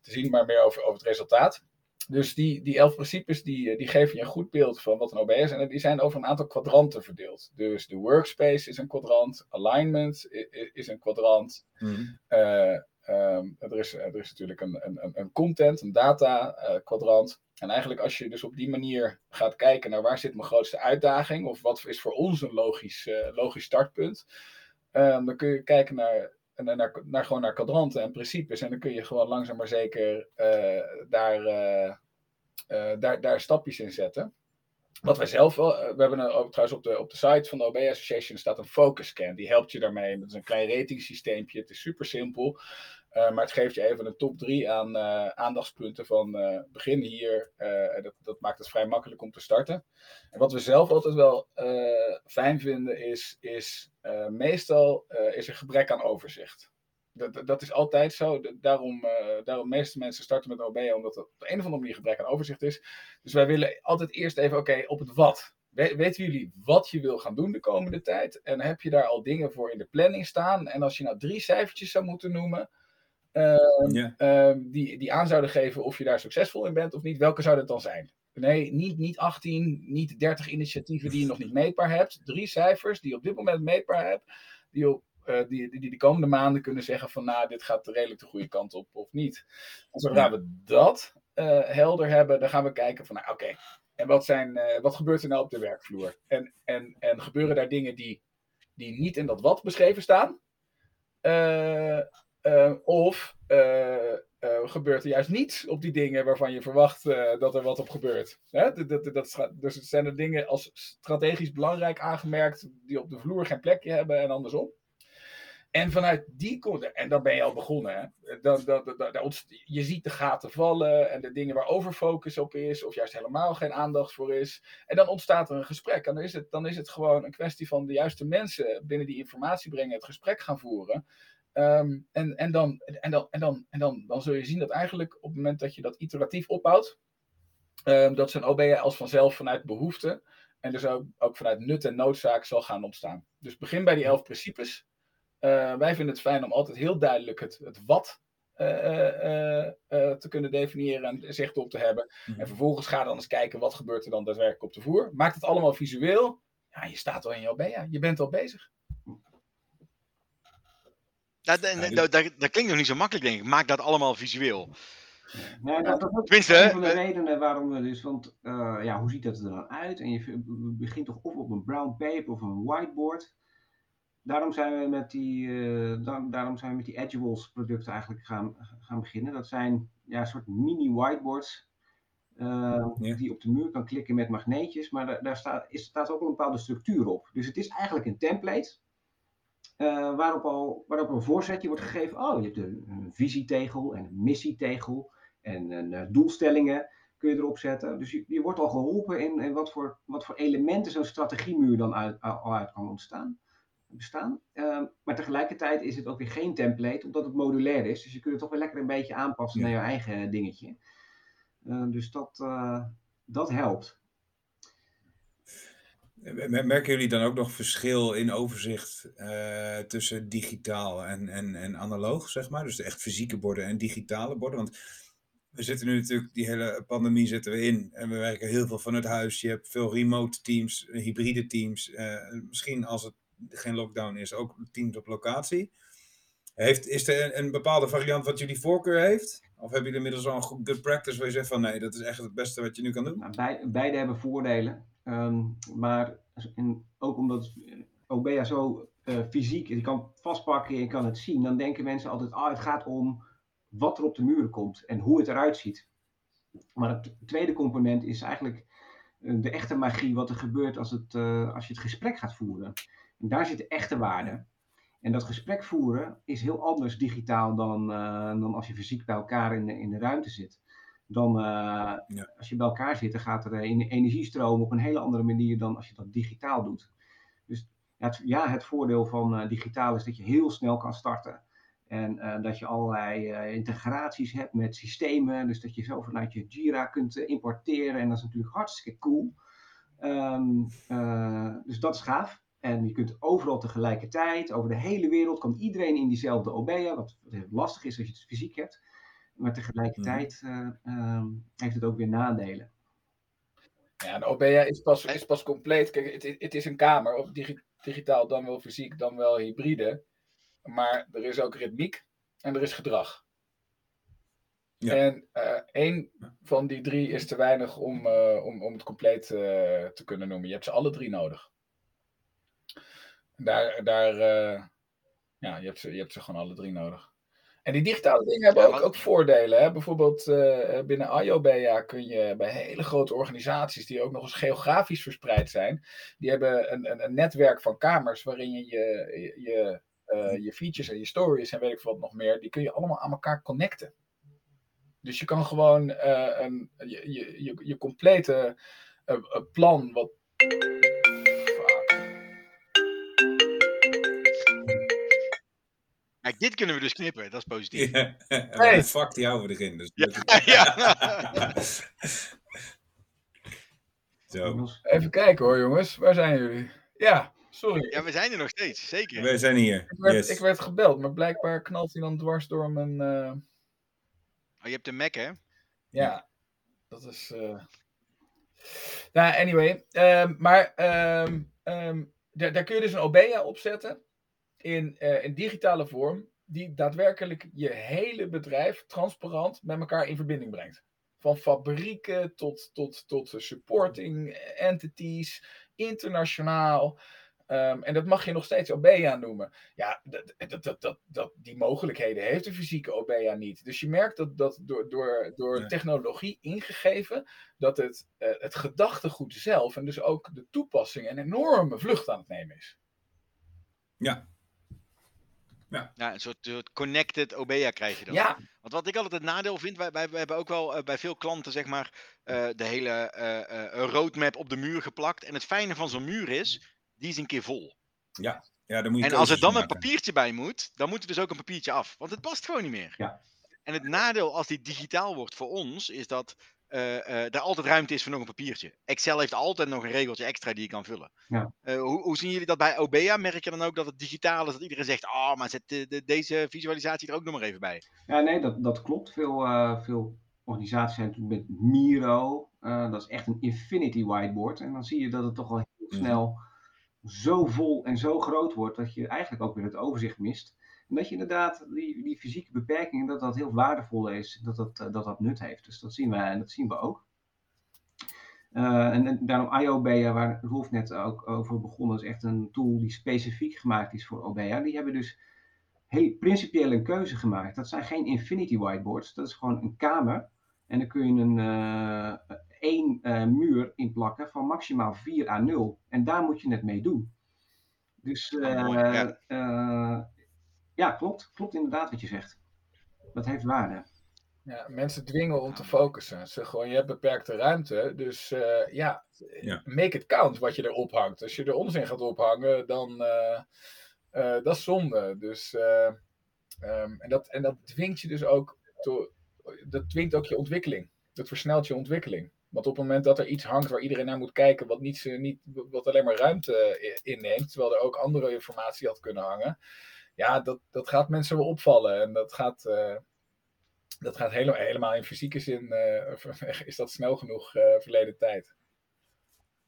te zien, maar meer over, over het resultaat. Dus die, die elf principes die, die geven je een goed beeld van wat een OBEA is. En die zijn over een aantal kwadranten verdeeld. Dus de workspace is een kwadrant, alignment is, is een kwadrant, mm. uh, Um, er, is, er is natuurlijk een, een, een content, een data uh, kwadrant. En eigenlijk als je dus op die manier gaat kijken naar waar zit mijn grootste uitdaging, of wat is voor ons een logisch, uh, logisch startpunt, um, dan kun je kijken naar, naar, naar, naar, gewoon naar kwadranten en principes. En dan kun je gewoon langzaam maar zeker uh, daar, daar, daar stapjes in zetten. Wat wij zelf wel, we hebben ook trouwens op de, op de site van de OB Association staat een focus scan. Die helpt je daarmee. Dat is een klein ratingsysteempje. Het is super simpel. Uh, maar het geeft je even een top 3 aan uh, aandachtspunten van uh, begin hier. dat, dat maakt het vrij makkelijk om te starten. En wat we zelf altijd wel fijn vinden is, is meestal is er gebrek aan overzicht. Dat, dat is altijd zo. Daarom, daarom meeste mensen starten met OB, omdat er op een of andere manier gebrek aan overzicht is. Dus wij willen altijd eerst even, oké, op het wat. weten jullie wat je wil gaan doen de komende tijd? En heb je daar al dingen voor in de planning staan? En als je nou drie cijfertjes zou moeten noemen, uh, die, die aan zouden geven of je daar succesvol in bent of niet, welke zou dat dan zijn? Nee, niet, niet 18, niet 30 initiatieven die je nog niet meetbaar hebt. Drie cijfers die je op dit moment meetbaar hebt, die op uh, die, die, die de komende maanden kunnen zeggen van nou, dit gaat redelijk de goede kant op of niet. En zodra we dat uh, helder hebben, dan gaan we kijken van nou oké, en wat, zijn, uh, wat gebeurt er nou op de werkvloer? En, en, en gebeuren daar dingen die, die niet in dat wat beschreven staan? Uh, of uh, uh, gebeurt er juist niets op die dingen waarvan je verwacht dat er wat op gebeurt. Hè? Dat, dat, dus zijn er dingen als strategisch belangrijk aangemerkt die op de vloer geen plekje hebben en andersom. En vanuit die en dan ben je al begonnen. Hè? Je ziet de gaten vallen en de dingen waar overfocus op is, of juist helemaal geen aandacht voor is. En dan ontstaat er een gesprek. En dan is het, dan is het gewoon een kwestie van de juiste mensen binnen die informatie brengen, het gesprek gaan voeren. Um, en en, dan, en, dan, en, dan, en dan, dan zul je zien dat eigenlijk op het moment dat je dat iteratief opbouwt, um, dat zo'n OB als vanzelf vanuit behoefte en dus ook, ook vanuit nut en noodzaak zal gaan ontstaan. Dus begin bij die elf principes. Uh, wij vinden het fijn om altijd heel duidelijk het, het wat uh, uh, te kunnen definiëren en zicht op te hebben. Mm-hmm. En vervolgens ga dan eens kijken wat gebeurt er dan daadwerkelijk op de voer. Maak het allemaal visueel. Ja, je staat al in je OBA. Je bent al bezig. Dat, dat, dat, dat- dat klinkt nog niet zo makkelijk, denk ik. Maak dat allemaal visueel. Nou, dat, is ook Tenminste, een van de eh, redenen waarom we dus, want eh, ja, hoe ziet dat er dan uit? En je begint toch of op een brown paper of een whiteboard. Daarom zijn we met die, eh, daar- daarom zijn we met die Edgewalls producten eigenlijk gaan, gaan beginnen. Dat zijn ja, een soort mini whiteboards eh, Ja. die je op de muur kan klikken met magneetjes, maar daar, daar staat, is, staat ook een bepaalde structuur op. Dus het is eigenlijk een template eh, waarop, al, waarop een voorzetje wordt gegeven. Oh, je hebt een, een visietegel en een missietegel en een, eh, doelstellingen kun je erop zetten. Dus je, je wordt al geholpen in, in wat, voor, wat voor elementen zo'n strategiemuur dan uit, al uit kan ontstaan. Bestaan. Eh, maar tegelijkertijd is het ook weer geen template, omdat het modulair is. Dus je kunt het toch weer lekker een beetje aanpassen Ja. naar je eigen dingetje. Eh, dus dat, eh, dat helpt. Mer- Merken jullie dan ook nog verschil in overzicht eh, tussen digitaal en, en, en analoog, zeg maar? Dus de echt fysieke borden en digitale borden? Want we zitten nu natuurlijk, die hele pandemie zitten we in. En we werken heel veel vanuit huis. Je hebt veel remote teams, hybride teams. eh, misschien als het geen lockdown is, ook teams op locatie. Heeft, is er een, bepaalde variant wat jullie voorkeur heeft? Of hebben jullie inmiddels al een good practice waar je zegt van nee, dat is echt het beste wat je nu kan doen? Nou, bij, beide hebben voordelen. Ehm, maar ook omdat OBEA zo eh, fysiek is, je kan vastpakken en je kan het zien, dan denken mensen altijd, ah, het gaat om wat er op de muren komt en hoe het eruit ziet. Maar het tweede component is eigenlijk eh, de echte magie, wat er gebeurt als, het, eh, als je het gesprek gaat voeren. En daar zit de echte waarde. En dat gesprek voeren is heel anders digitaal dan, dan als je fysiek bij elkaar in in de ruimte zit. Dan, eh, als je bij elkaar zit, dan gaat er eh, in- energiestroom op een hele andere manier dan als je dat digitaal doet. Dus ja, het, ja, het voordeel van eh, digitaal is dat je heel snel kan starten. En eh, dat je allerlei eh, integraties hebt met systemen. Dus dat je zo vanuit je Jira kunt eh, importeren. En dat is natuurlijk hartstikke cool. Ehm, eh, dus dat is gaaf. En je kunt overal tegelijkertijd, over de hele wereld, kan iedereen in diezelfde OBEA. Wat lastig is als je het fysiek hebt. Maar tegelijkertijd eh, ehm, heeft het ook weer nadelen. Ja, de OBEA is pas, is pas compleet. Kijk, het, het is een kamer, of digi- digitaal dan wel fysiek, dan wel hybride. Maar er is ook ritmiek en er is gedrag. Ja. En eh één van die drie is te weinig om, eh, om, om het compleet eh, te kunnen noemen. Je hebt ze alle drie nodig. Daar, daar eh, ja, je hebt, ze, je hebt ze gewoon alle drie nodig. En die digitale dingen hebben Ja, ook, ook voordelen. Hè? Bijvoorbeeld eh, binnen IOBEA kun je bij hele grote organisaties, die ook nog eens geografisch verspreid zijn, die hebben een, een, een netwerk van kamers waarin je je, je, eh, je features en je stories en weet ik wat nog meer, die kun je allemaal aan elkaar connecten. Dus je kan gewoon eh, een, je, je, je, je complete eh, eh, plan, wat. Kijk, dit kunnen we dus knippen, dat is positief. Ja, Hey. fuck die houden we erin. Dus Ja. Zo, Even kijken hoor, jongens. Waar zijn jullie? Ja, sorry. ja, we zijn er nog steeds, zeker. we zijn hier. Ik werd, Yes. ik werd gebeld, maar blijkbaar knalt hij dan dwars door mijn. eh, Oh, je hebt een Mac, hè? Ja, dat is. eh Nou, anyway. ehm, maar ehm, ehm, daar, daar kun je dus een OBEA op zetten. In, eh, in digitale vorm. Die daadwerkelijk je hele bedrijf transparant met elkaar in verbinding brengt. Van fabrieken tot, tot, tot supporting entities, internationaal. Ehm, en dat mag je nog steeds OBEA noemen. Ja, dat, dat, dat, dat, die mogelijkheden heeft de fysieke OBEA niet. Dus je merkt dat, dat door, door, door Ja. technologie ingegeven, dat het, eh, het gedachtegoed zelf en dus ook de toepassing een enorme vlucht aan het nemen is. Ja, Ja, een soort, connected OBEA krijg je dan. Ja, Want wat ik altijd het nadeel vind, wij, wij, wij hebben ook wel eh, bij veel klanten zeg maar eh, de hele eh, roadmap op de muur geplakt. En het fijne van zo'n muur is, die is een keer vol. ja, dan moet je En als er dan een papiertje bij moet, dan moet er dus ook een papiertje af. Want het past gewoon niet meer. Ja. En het nadeel als die digitaal wordt voor ons, is dat eh er altijd ruimte is voor nog een papiertje. Excel heeft altijd nog een regeltje extra die je kan vullen. Ja. Eh, hoe, hoe zien jullie dat bij OBEA? Merk je dan ook dat het digitaal is, dat iedereen zegt, ah, maar zet de, de- deze visualisatie er ook nog maar even bij. Ja, nee, dat, dat klopt. Veel, veel organisaties zijn natuurlijk met Miro. dat is echt een infinity whiteboard. En dan zie je dat het toch al heel Mhm. snel zo vol en zo groot wordt dat je eigenlijk ook weer het overzicht mist. En dat je inderdaad die, die fysieke beperkingen, dat dat heel waardevol is, dat dat, dat dat nut heeft. Dus dat zien we, en dat zien we ook. Uh, en, en, daarom IOBEA, waar Rolf net ook over begonnen, is echt een tool die specifiek gemaakt is voor OBEA. Die hebben dus heel principieel een keuze gemaakt. Dat zijn geen infinity whiteboards, dat is gewoon een kamer. En dan kun je een uh, één uh, muur inplakken van maximaal 4 à 0. En daar moet je het mee doen. Dus ja. Ja, klopt. Klopt inderdaad wat je zegt. Dat heeft waarde. Ja, mensen dwingen om te focussen. Ze gewoon, je hebt beperkte ruimte. Dus uh, ja, ja, make it count wat je erop hangt. Als je er onzin gaat ophangen, dan uh, uh, dat is zonde. Dus, um, en, dat, en dat dwingt je dus ook, to, dat dwingt ook je ontwikkeling. Dat versnelt je ontwikkeling. Want op het moment dat er iets hangt waar iedereen naar moet kijken, wat, niet, niet, wat alleen maar ruimte inneemt, terwijl er ook andere informatie had kunnen hangen, ja, dat, dat gaat mensen wel opvallen. En dat gaat, dat gaat helemaal, helemaal in fysieke zin, uh, is dat snel genoeg uh, verleden tijd.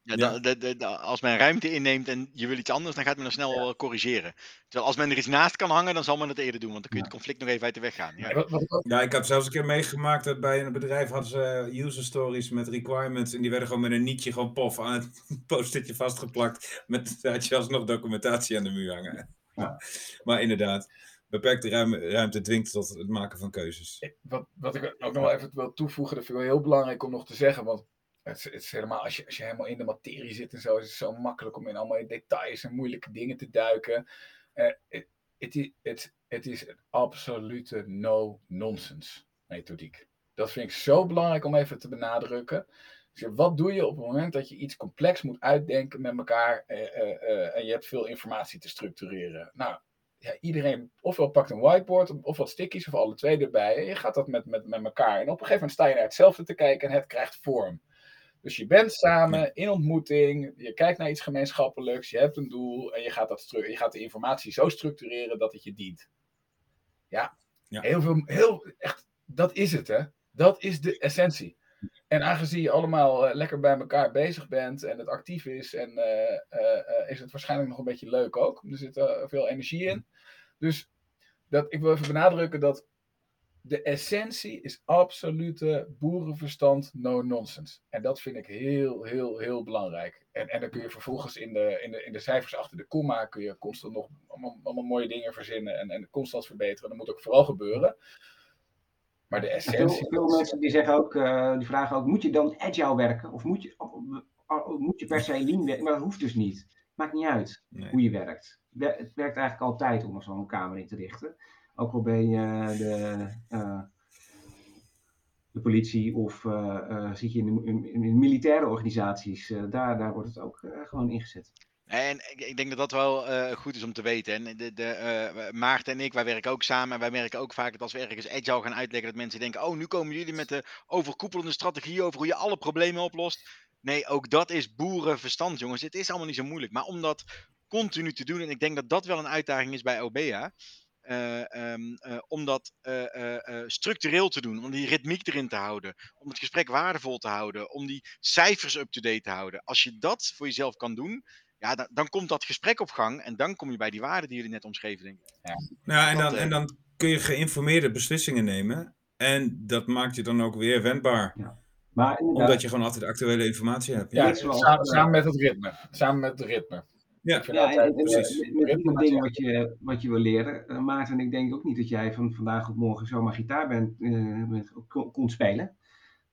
Ja, ja. De, de, de, als men ruimte inneemt en je wil iets anders, dan gaat men er snel ja. corrigeren. Terwijl als men er iets naast kan hangen, dan zal men het eerder doen, want dan kun je het conflict nog even uit de weg gaan. Ja, ja ik heb zelfs een keer meegemaakt dat bij een bedrijf hadden ze user stories met requirements en die werden gewoon met een nietje gewoon pof aan het post-itje vastgeplakt. Met had je alsnog documentatie aan de muur hangen. Maar inderdaad beperkte ruimte dwingt tot het maken van keuzes. Wat, wat ik ook nog wel even wil toevoegen, dat vind ik wel heel belangrijk om nog te zeggen. Want het is, het is helemaal, als je, als je helemaal in de materie zit en zo, is het zo makkelijk om in allemaal details en moeilijke dingen te duiken. Uh, het, het, het is een absolute no-nonsense methodiek. Dat vind ik zo belangrijk om even te benadrukken. Dus wat doe je op het moment dat je iets complex moet uitdenken met elkaar uh, uh, en je hebt veel informatie te structureren? Nou, ja, iedereen ofwel pakt een whiteboard of wat stickies of alle twee erbij. En je gaat dat met, met, met elkaar. En op een gegeven moment sta je naar hetzelfde te kijken en het krijgt vorm. Dus je bent samen in ontmoeting, je kijkt naar iets gemeenschappelijks, je hebt een doel en je gaat, dat je gaat de informatie zo structureren dat het je dient. Ja, ja. heel veel, heel, echt, dat is het hè. Dat is de essentie. En aangezien je allemaal uh, lekker bij elkaar bezig bent en het actief is, en, uh, uh, is het waarschijnlijk nog een beetje leuk ook. Er zit veel energie in. Dus dat, ik wil even benadrukken dat de essentie is absolute boerenverstand, no nonsense. En dat vind ik heel, heel, heel belangrijk. En, en dan kun je vervolgens in de, in, de, in de cijfers achter de komma, kun je constant nog allemaal, allemaal mooie dingen verzinnen en, en constant verbeteren. Dat moet ook vooral gebeuren. Maar de essentie. Veel, veel mensen die zeggen ook, uh, die vragen ook: moet je dan agile werken? Of moet je, of, moet je per se lean werken? Maar dat hoeft dus niet. Maakt niet uit nee. hoe je werkt. Het werkt eigenlijk altijd om zo'n kamer in te richten. Ook al ben je de, uh, de politie of uh, zit je in, in, in militaire organisaties. daar, daar wordt het ook gewoon ingezet. En ik denk dat dat wel uh, goed is om te weten. En de, de, uh, Maarten en ik, wij werken ook samen. En wij merken ook vaak dat als we ergens agile gaan uitleggen, dat mensen denken: Oh, nu komen jullie met de overkoepelende strategie over hoe je alle problemen oplost. Nee, ook dat is boerenverstand, jongens. Het is allemaal niet zo moeilijk. Maar om dat continu te doen, en ik denk dat dat wel een uitdaging is bij. Uh, um, uh, om dat structureel te doen, om die ritmiek erin te houden, om het gesprek waardevol te houden, om die cijfers up-to-date te houden. Als je dat voor jezelf kan doen, ja, dan, dan, komt dat gesprek op gang en dan kom je bij die waarden die jullie net omschreven, denk ik. Ja, nou, en, dan, en dan kun je geïnformeerde beslissingen nemen en dat maakt je dan ook weer wendbaar. Ja. Maar Omdat je gewoon altijd actuele informatie hebt. Ja, samen, samen, met het ritme. Samen met het ritme. Ja, ja altijd, en, precies. Met, met ding wat je, wat je wil leren. Uh, Maarten, ik denk ook niet dat jij van vandaag op morgen zomaar gitaar bent, uh, kon spelen.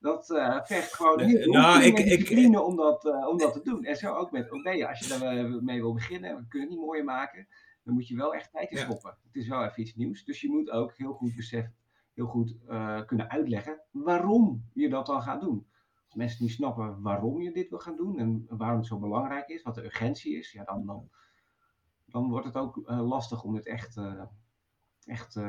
Dat uh, vergt gewoon veel nou, ik, discipline om, dat, uh, om dat te doen. En zo ook met Obeya. Als je daar mee wil beginnen, we kunnen het niet mooier maken, dan moet je wel echt tijd in stoppen. Ja. Het is wel even iets nieuws. Dus je moet ook heel goed beseffen, heel goed uh, kunnen uitleggen waarom je dat dan gaat doen. Als mensen niet snappen waarom je dit wil gaan doen en waarom het zo belangrijk is, wat de urgentie is, ja, dan, dan, dan wordt het ook lastig om het echt, echt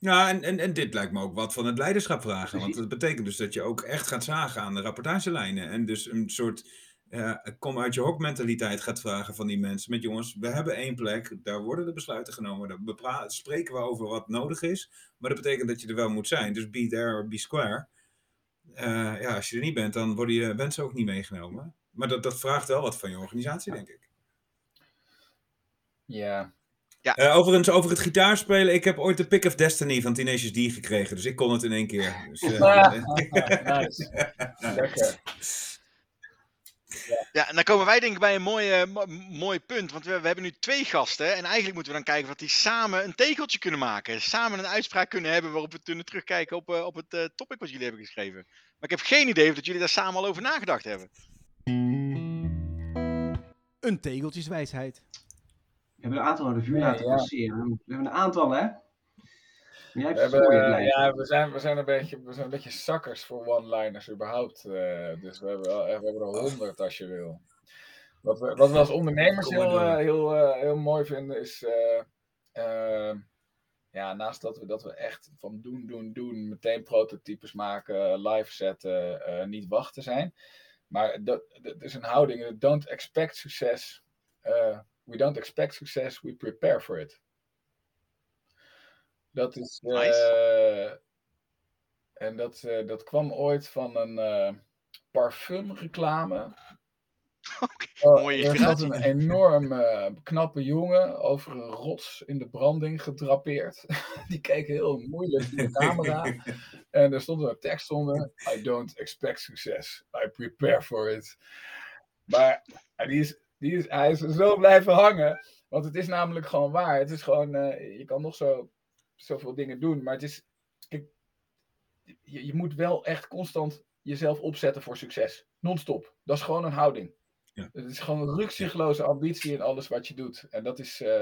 ja, en, en, en dit lijkt me ook wat van het leiderschap vragen. Want dat betekent dus dat je ook echt gaat zagen aan de rapportagelijnen. En dus een soort uh, kom uit je hok mentaliteit gaat vragen van die mensen. Met jongens, we hebben één plek, daar worden de besluiten genomen. Daar spreken we over wat nodig is. Maar dat betekent dat je er wel moet zijn. Dus be there or be square. Uh, ja, als je er niet bent, dan worden je wensen ook niet meegenomen. Maar dat, dat vraagt wel wat van je organisatie, denk ik. Ja. Eh, overigens, over het gitaarspelen. Ik heb ooit de Pick of Destiny van Tenacious D gekregen. Dus ik kon het in één keer. Dus, eh, nice. Lekker. Ja, en dan komen wij denk ik bij een mooi, eh, mo- mooi punt. Want we, we hebben nu twee gasten. En eigenlijk moeten we dan kijken of die samen een tegeltje kunnen maken. Samen een uitspraak kunnen hebben waarop we kunnen terugkijken op, eh, op het eh, topic wat jullie hebben geschreven. Maar ik heb geen idee of dat jullie daar samen al over nagedacht hebben. Een tegeltjeswijsheid. We hebben een aantal revue Nee, laten ja. passeren. We hebben een aantal, hè? Maar jij We, hebt hebben, eh, lijstje. ja, we, zijn, we, zijn een beetje, we zijn een beetje zakkers voor one-liners überhaupt. eh, dus we hebben, wel- we hebben er honderd als je wil. Wat we, wat we als ondernemers heel, eh, heel, eh, heel mooi vinden is... eh, eh, ja, naast dat we, dat we echt van doen, doen, doen, meteen prototypes maken, live zetten, eh, niet wachten zijn. Maar dat, dat is een houding, don't expect success. We don't expect success, we prepare for it. Dat is. eh, Nice. en dat, eh, dat kwam ooit van een eh parfumreclame. Oh, mooie er zat een enorm knappe jongen over een rots in de branding gedrapeerd. Die keek heel moeilijk in de camera. En er stond een tekst onder: I don't expect success. I prepare for it. Maar die is, die is, hij is zo blijven hangen. Want het is namelijk gewoon waar. Het is gewoon, eh, je kan nog zo, zoveel dingen doen. Maar het is, kijk, je, je moet wel echt constant jezelf opzetten voor succes. Non-stop. Dat is gewoon een houding. Ja. Het is gewoon een rukzichtloze ambitie in alles wat je doet. En, dat is, eh,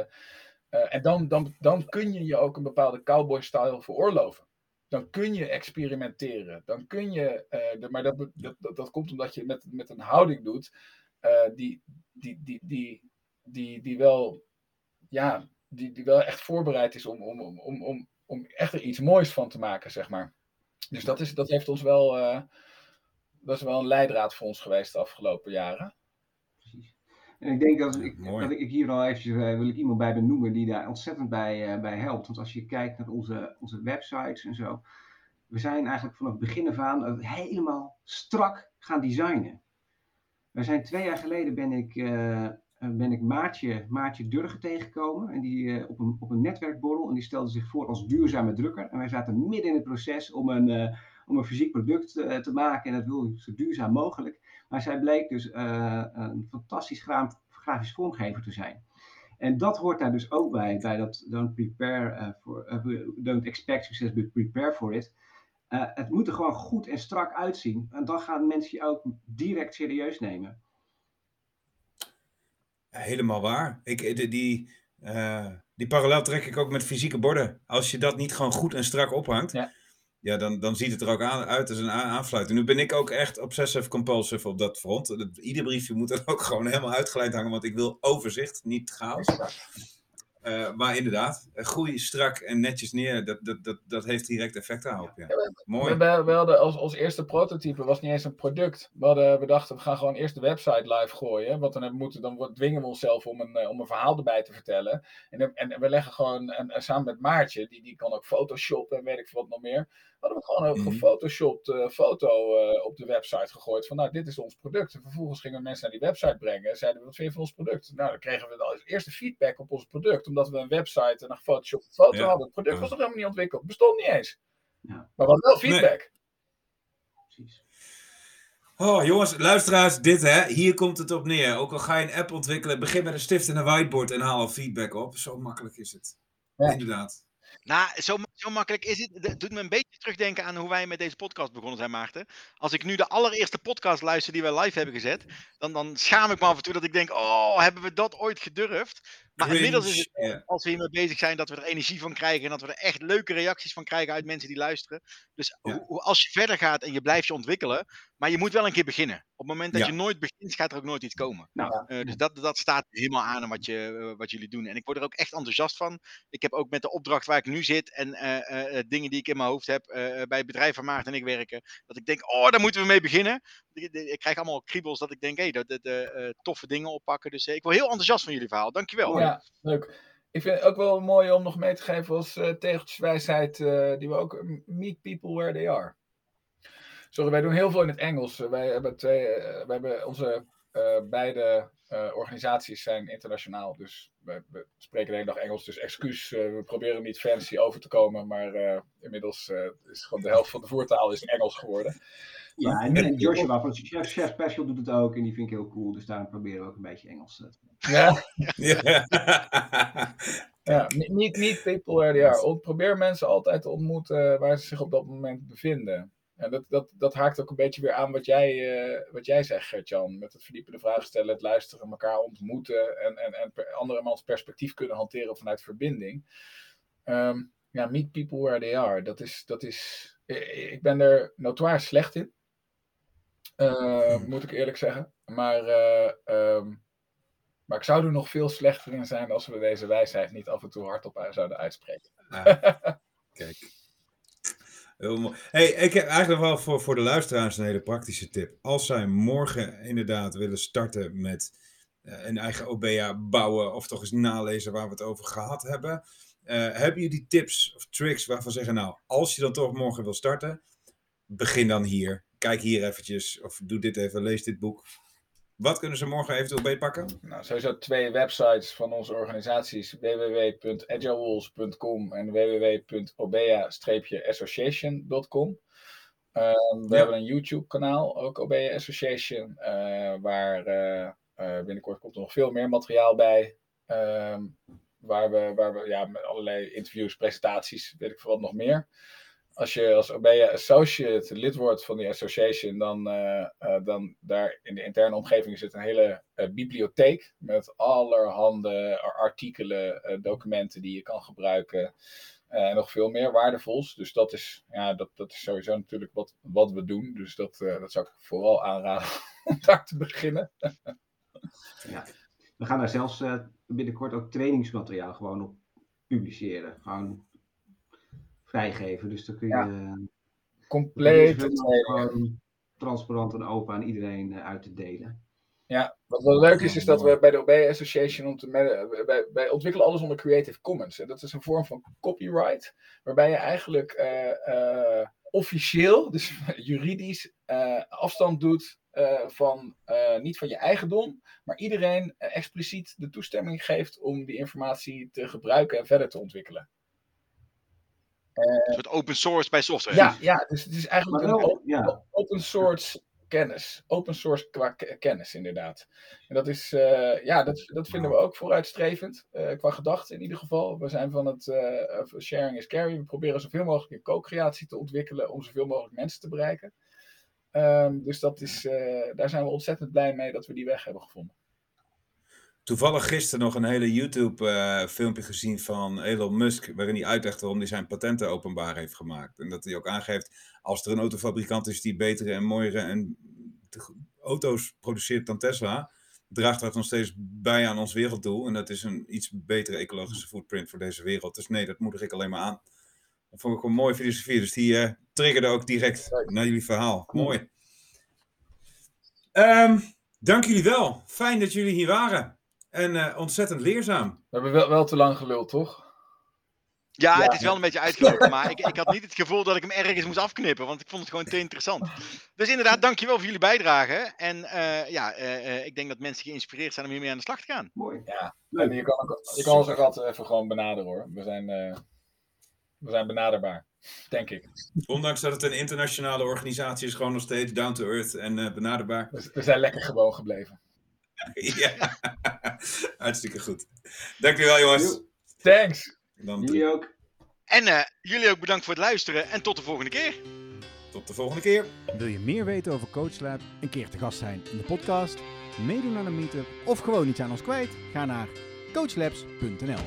eh, en dan, dan, dan kun je je ook een bepaalde cowboy-style veroorloven. Dan kun je experimenteren. Dan kun je, de- maar dat, dat, dat, dat komt omdat je met, met een houding doet die, die, die, die, die, die wel, ja, die, die wel echt voorbereid is om, om, om, om, om, om echt er iets moois van te maken, zeg maar. Dus dat, is, dat heeft ons wel, eh, dat is wel een leidraad voor ons geweest de afgelopen jaren. Precies. En ik denk dat ik, mooi. dat ik hier al eventjes eh, wil ik iemand bij benoemen die daar ontzettend bij, eh, bij helpt. Want als je kijkt naar onze, onze websites en zo, we zijn eigenlijk vanaf het begin af aan eh, helemaal strak gaan designen. We zijn twee jaar geleden ben ik, eh, eh, ben ik Durgen tegengekomen. En die eh, op, een, op een netwerkborrel. En die stelde zich voor als duurzame drukker. En wij zaten midden in het proces om een, om een fysiek product te maken. En dat wilde zo duurzaam mogelijk. Maar zij bleek dus een fantastisch gra- grafisch vormgever te zijn. En dat hoort daar dus ook bij, bij dat don't prepare for, don't expect success, but prepare for it. Eh, het moet er gewoon goed en strak uitzien. En dan gaan mensen je ook direct serieus nemen. Helemaal waar. Ik, eh, die, eh, die parallel trek ik ook met fysieke borden. Als je dat niet gewoon goed en strak ophangt, Ja. ja, dan, dan ziet het er ook aan, uit als een aanfluiting. Nu ben ik ook echt obsessive compulsive op dat front. Ieder briefje moet er ook gewoon helemaal uitgeleid hangen, want ik wil overzicht, niet chaos. Eh, maar inderdaad, groei strak en netjes neer, dat, dat, dat, dat heeft direct effect daarop. Ja. We, Mooi. we, we hadden als, als eerste prototype, was niet eens een product. We, hadden, we dachten, we gaan gewoon eerst de website live gooien. Want dan, hebben moeten, dan dwingen we onszelf om een, eh, om een verhaal erbij te vertellen. En, en we leggen gewoon, en, en samen met Maartje, die, die kan ook Photoshop en weet ik veel wat nog meer. Hadden we gewoon een Mhm. gefotoshopt eh, foto eh, op de website gegooid. Van nou, dit is ons product. En vervolgens gingen we mensen naar die website brengen. En zeiden we, wat vind je van ons product? Nou, dan kregen we als eerste feedback op ons product. Omdat we een website en een gefotoshopte foto Ja. hadden. Het product was nog helemaal niet ontwikkeld. Bestond niet eens. Ja. Maar we hadden wel feedback. Precies. Oh, jongens, luisteraars, dit hè, hier komt het op neer. Ook al ga je een app ontwikkelen, begin met een stift en een whiteboard en haal al feedback op. Zo makkelijk is het. Ja. Inderdaad. Nou, zo, zo makkelijk is het. Het doet me een beetje terugdenken aan hoe wij met deze podcast begonnen zijn, Maarten. Als ik nu de allereerste podcast luister die wij live hebben gezet, dan, dan schaam ik me af en toe dat ik denk, oh, hebben we dat ooit gedurfd? Maar Cringe, inmiddels is het, als we hiermee bezig zijn, dat we er energie van krijgen en dat we er echt leuke reacties van krijgen uit mensen die luisteren. Dus Ja. als je verder gaat en je blijft je ontwikkelen, maar je moet wel een keer beginnen. Op het moment dat Ja. je nooit begint, gaat er ook nooit iets komen. Nou, Eh, dus dat, dat staat helemaal aan aan wat, je, eh, wat jullie doen. En ik word er ook echt enthousiast van. Ik heb ook met de opdracht waar ik nu zit en eh, dingen die ik in mijn hoofd heb eh, eh, bij het bedrijf waar Maarten en ik werken, dat ik denk, oh, daar moeten we mee beginnen. Ik, krijg allemaal kriebels dat ik denk, hé, hey, dat, eh, eh, toffe dingen oppakken. Dus eh, ik word heel enthousiast van jullie verhaal. Dankjewel. Ja, leuk. Ik vind het ook wel mooi om nog mee te geven als eh tegeltjeswijsheid, eh, die we ook eh, meet people where they are. Sorry, wij doen heel veel in het Engels. Eh, Wij hebben, twee, eh, wij hebben onze eh, beide eh, organisaties zijn internationaal. Dus we, we spreken de hele dag Engels. Dus excuus, eh, we proberen niet fancy over te komen. Maar inmiddels is gewoon de helft van de voertaal is Engels geworden. Ja, en, en Joshua van Chef, Chef Special doet het ook en die vind ik heel cool. Dus daarom proberen we ook een beetje Engels te. Ja, Ja. ja. Meet, meet people where they are. Probeer mensen altijd te ontmoeten waar ze zich op dat moment bevinden. En dat, dat, dat haakt ook een beetje weer aan wat jij, eh, wat jij zegt, Gert-Jan. Met het verdiepende vragen stellen, het luisteren, elkaar ontmoeten en, en, en andermans perspectief kunnen hanteren vanuit verbinding. Ehm, ja, meet people where they are. Dat is, dat is, ik ik ben er notoir slecht in. Eh, moet ik eerlijk zeggen. Maar, eh, ehm, maar ik zou er nog veel slechter in zijn als we deze wijsheid niet af en toe hardop zouden uitspreken. Ah, kijk. Heel. Hey, ik heb eigenlijk wel voor, voor de luisteraars een hele praktische tip. Als zij morgen inderdaad willen starten met eh, een eigen OBA bouwen of toch eens nalezen waar we het over gehad hebben. eh, hebben jullie tips of tricks waarvan zeggen, nou, als je dan toch morgen wil starten, begin dan hier. Kijk hier eventjes of doe dit even, lees dit boek. Wat kunnen ze morgen eventueel beetpakken? Nou, sowieso twee websites van onze organisaties: www.agilewolves.com en www.obea-association.com. Ehm, we Ja. hebben een YouTube-kanaal, ook Obea Association, eh, waar eh, eh, binnenkort komt er nog veel meer materiaal bij. Ehm, waar we, waar we ja, met allerlei interviews, presentaties, weet ik veel wat nog meer. Als je als OBEA Associate lid wordt van die association, dan, eh, dan daar in de interne omgeving zit een hele eh, bibliotheek met allerhande artikelen, documenten die je kan gebruiken. en nog veel meer waardevols. Dus dat is, ja, dat, dat is sowieso natuurlijk wat, wat we doen. Dus dat, dat zou ik vooral aanraden om daar te beginnen. We gaan daar zelfs binnenkort ook trainingsmateriaal gewoon op publiceren. Gewoon vrijgeven. Dus dan kun je Ja. eh, Compleet. gewoon transparant en open aan iedereen eh, uit te delen. Ja, wat wel leuk is, is dat we bij de OB Association om te me- wij, wij ontwikkelen alles onder Creative Commons. En dat is een vorm van copyright, waarbij je eigenlijk eh, eh, officieel, dus juridisch, eh, afstand doet eh, van, eh, niet van je eigendom, maar iedereen eh, expliciet de toestemming geeft om die informatie te gebruiken en verder te ontwikkelen. Een soort open source bij software. Ja, ja dus het is eigenlijk een ja, open source kennis. Open source qua kennis, inderdaad. En dat is, eh, ja, dat, dat vinden we ook vooruitstrevend. eh, qua gedachten in ieder geval. We zijn van het eh, of sharing is caring. We proberen zoveel mogelijk in co-creatie te ontwikkelen om zoveel mogelijk mensen te bereiken. Ehm, dus dat is, eh, daar zijn we ontzettend blij mee dat we die weg hebben gevonden. Toevallig gisteren nog een hele YouTube-filmpje gezien van Elon Musk, waarin hij uitlegt waarom hij zijn patenten openbaar heeft gemaakt. En dat hij ook aangeeft, als er een autofabrikant is die betere en mooiere en auto's produceert dan Tesla, draagt dat nog steeds bij aan ons werelddoel. En dat is een iets betere ecologische footprint voor deze wereld. Dus nee, dat moedig ik alleen maar aan. Dat vond ik een mooie filosofie. Dus die eh, triggerde ook direct naar jullie verhaal. Mooi. Ehm, dank jullie wel. Fijn dat jullie hier waren. En eh, ontzettend leerzaam. We hebben wel, wel te lang geluld, toch? Ja, Ja. het is wel een beetje uitgelopen, maar ik, ik had niet het gevoel dat ik hem ergens moest afknippen, want ik vond het gewoon te interessant. Dus inderdaad, dankjewel voor jullie bijdrage. En eh, ja, eh, eh, ik denk dat mensen geïnspireerd zijn om hiermee aan de slag te gaan. mooi. Ja. En je kan, ook, je kan ons ook altijd even gewoon benaderen hoor. We zijn, eh, we zijn benaderbaar, denk ik. Ondanks dat het een internationale organisatie is, gewoon nog steeds down to earth en eh, benaderbaar. We, we zijn lekker gewoon gebleven. ja, hartstikke goed. Dank jullie wel, jongens. Thanks! Dan Jullie ook. En eh, jullie ook bedankt voor het luisteren en tot de volgende keer. tot de volgende keer. Wil je meer weten over CoachLab, een keer te gast zijn in de podcast, meedoen aan een meetup of gewoon iets aan ons kwijt? Ga naar coachlabs.nl.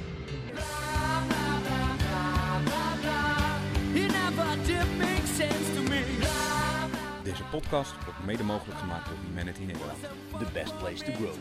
podcast wordt mede mogelijk gemaakt door Humanity Nederland. the best place to grow.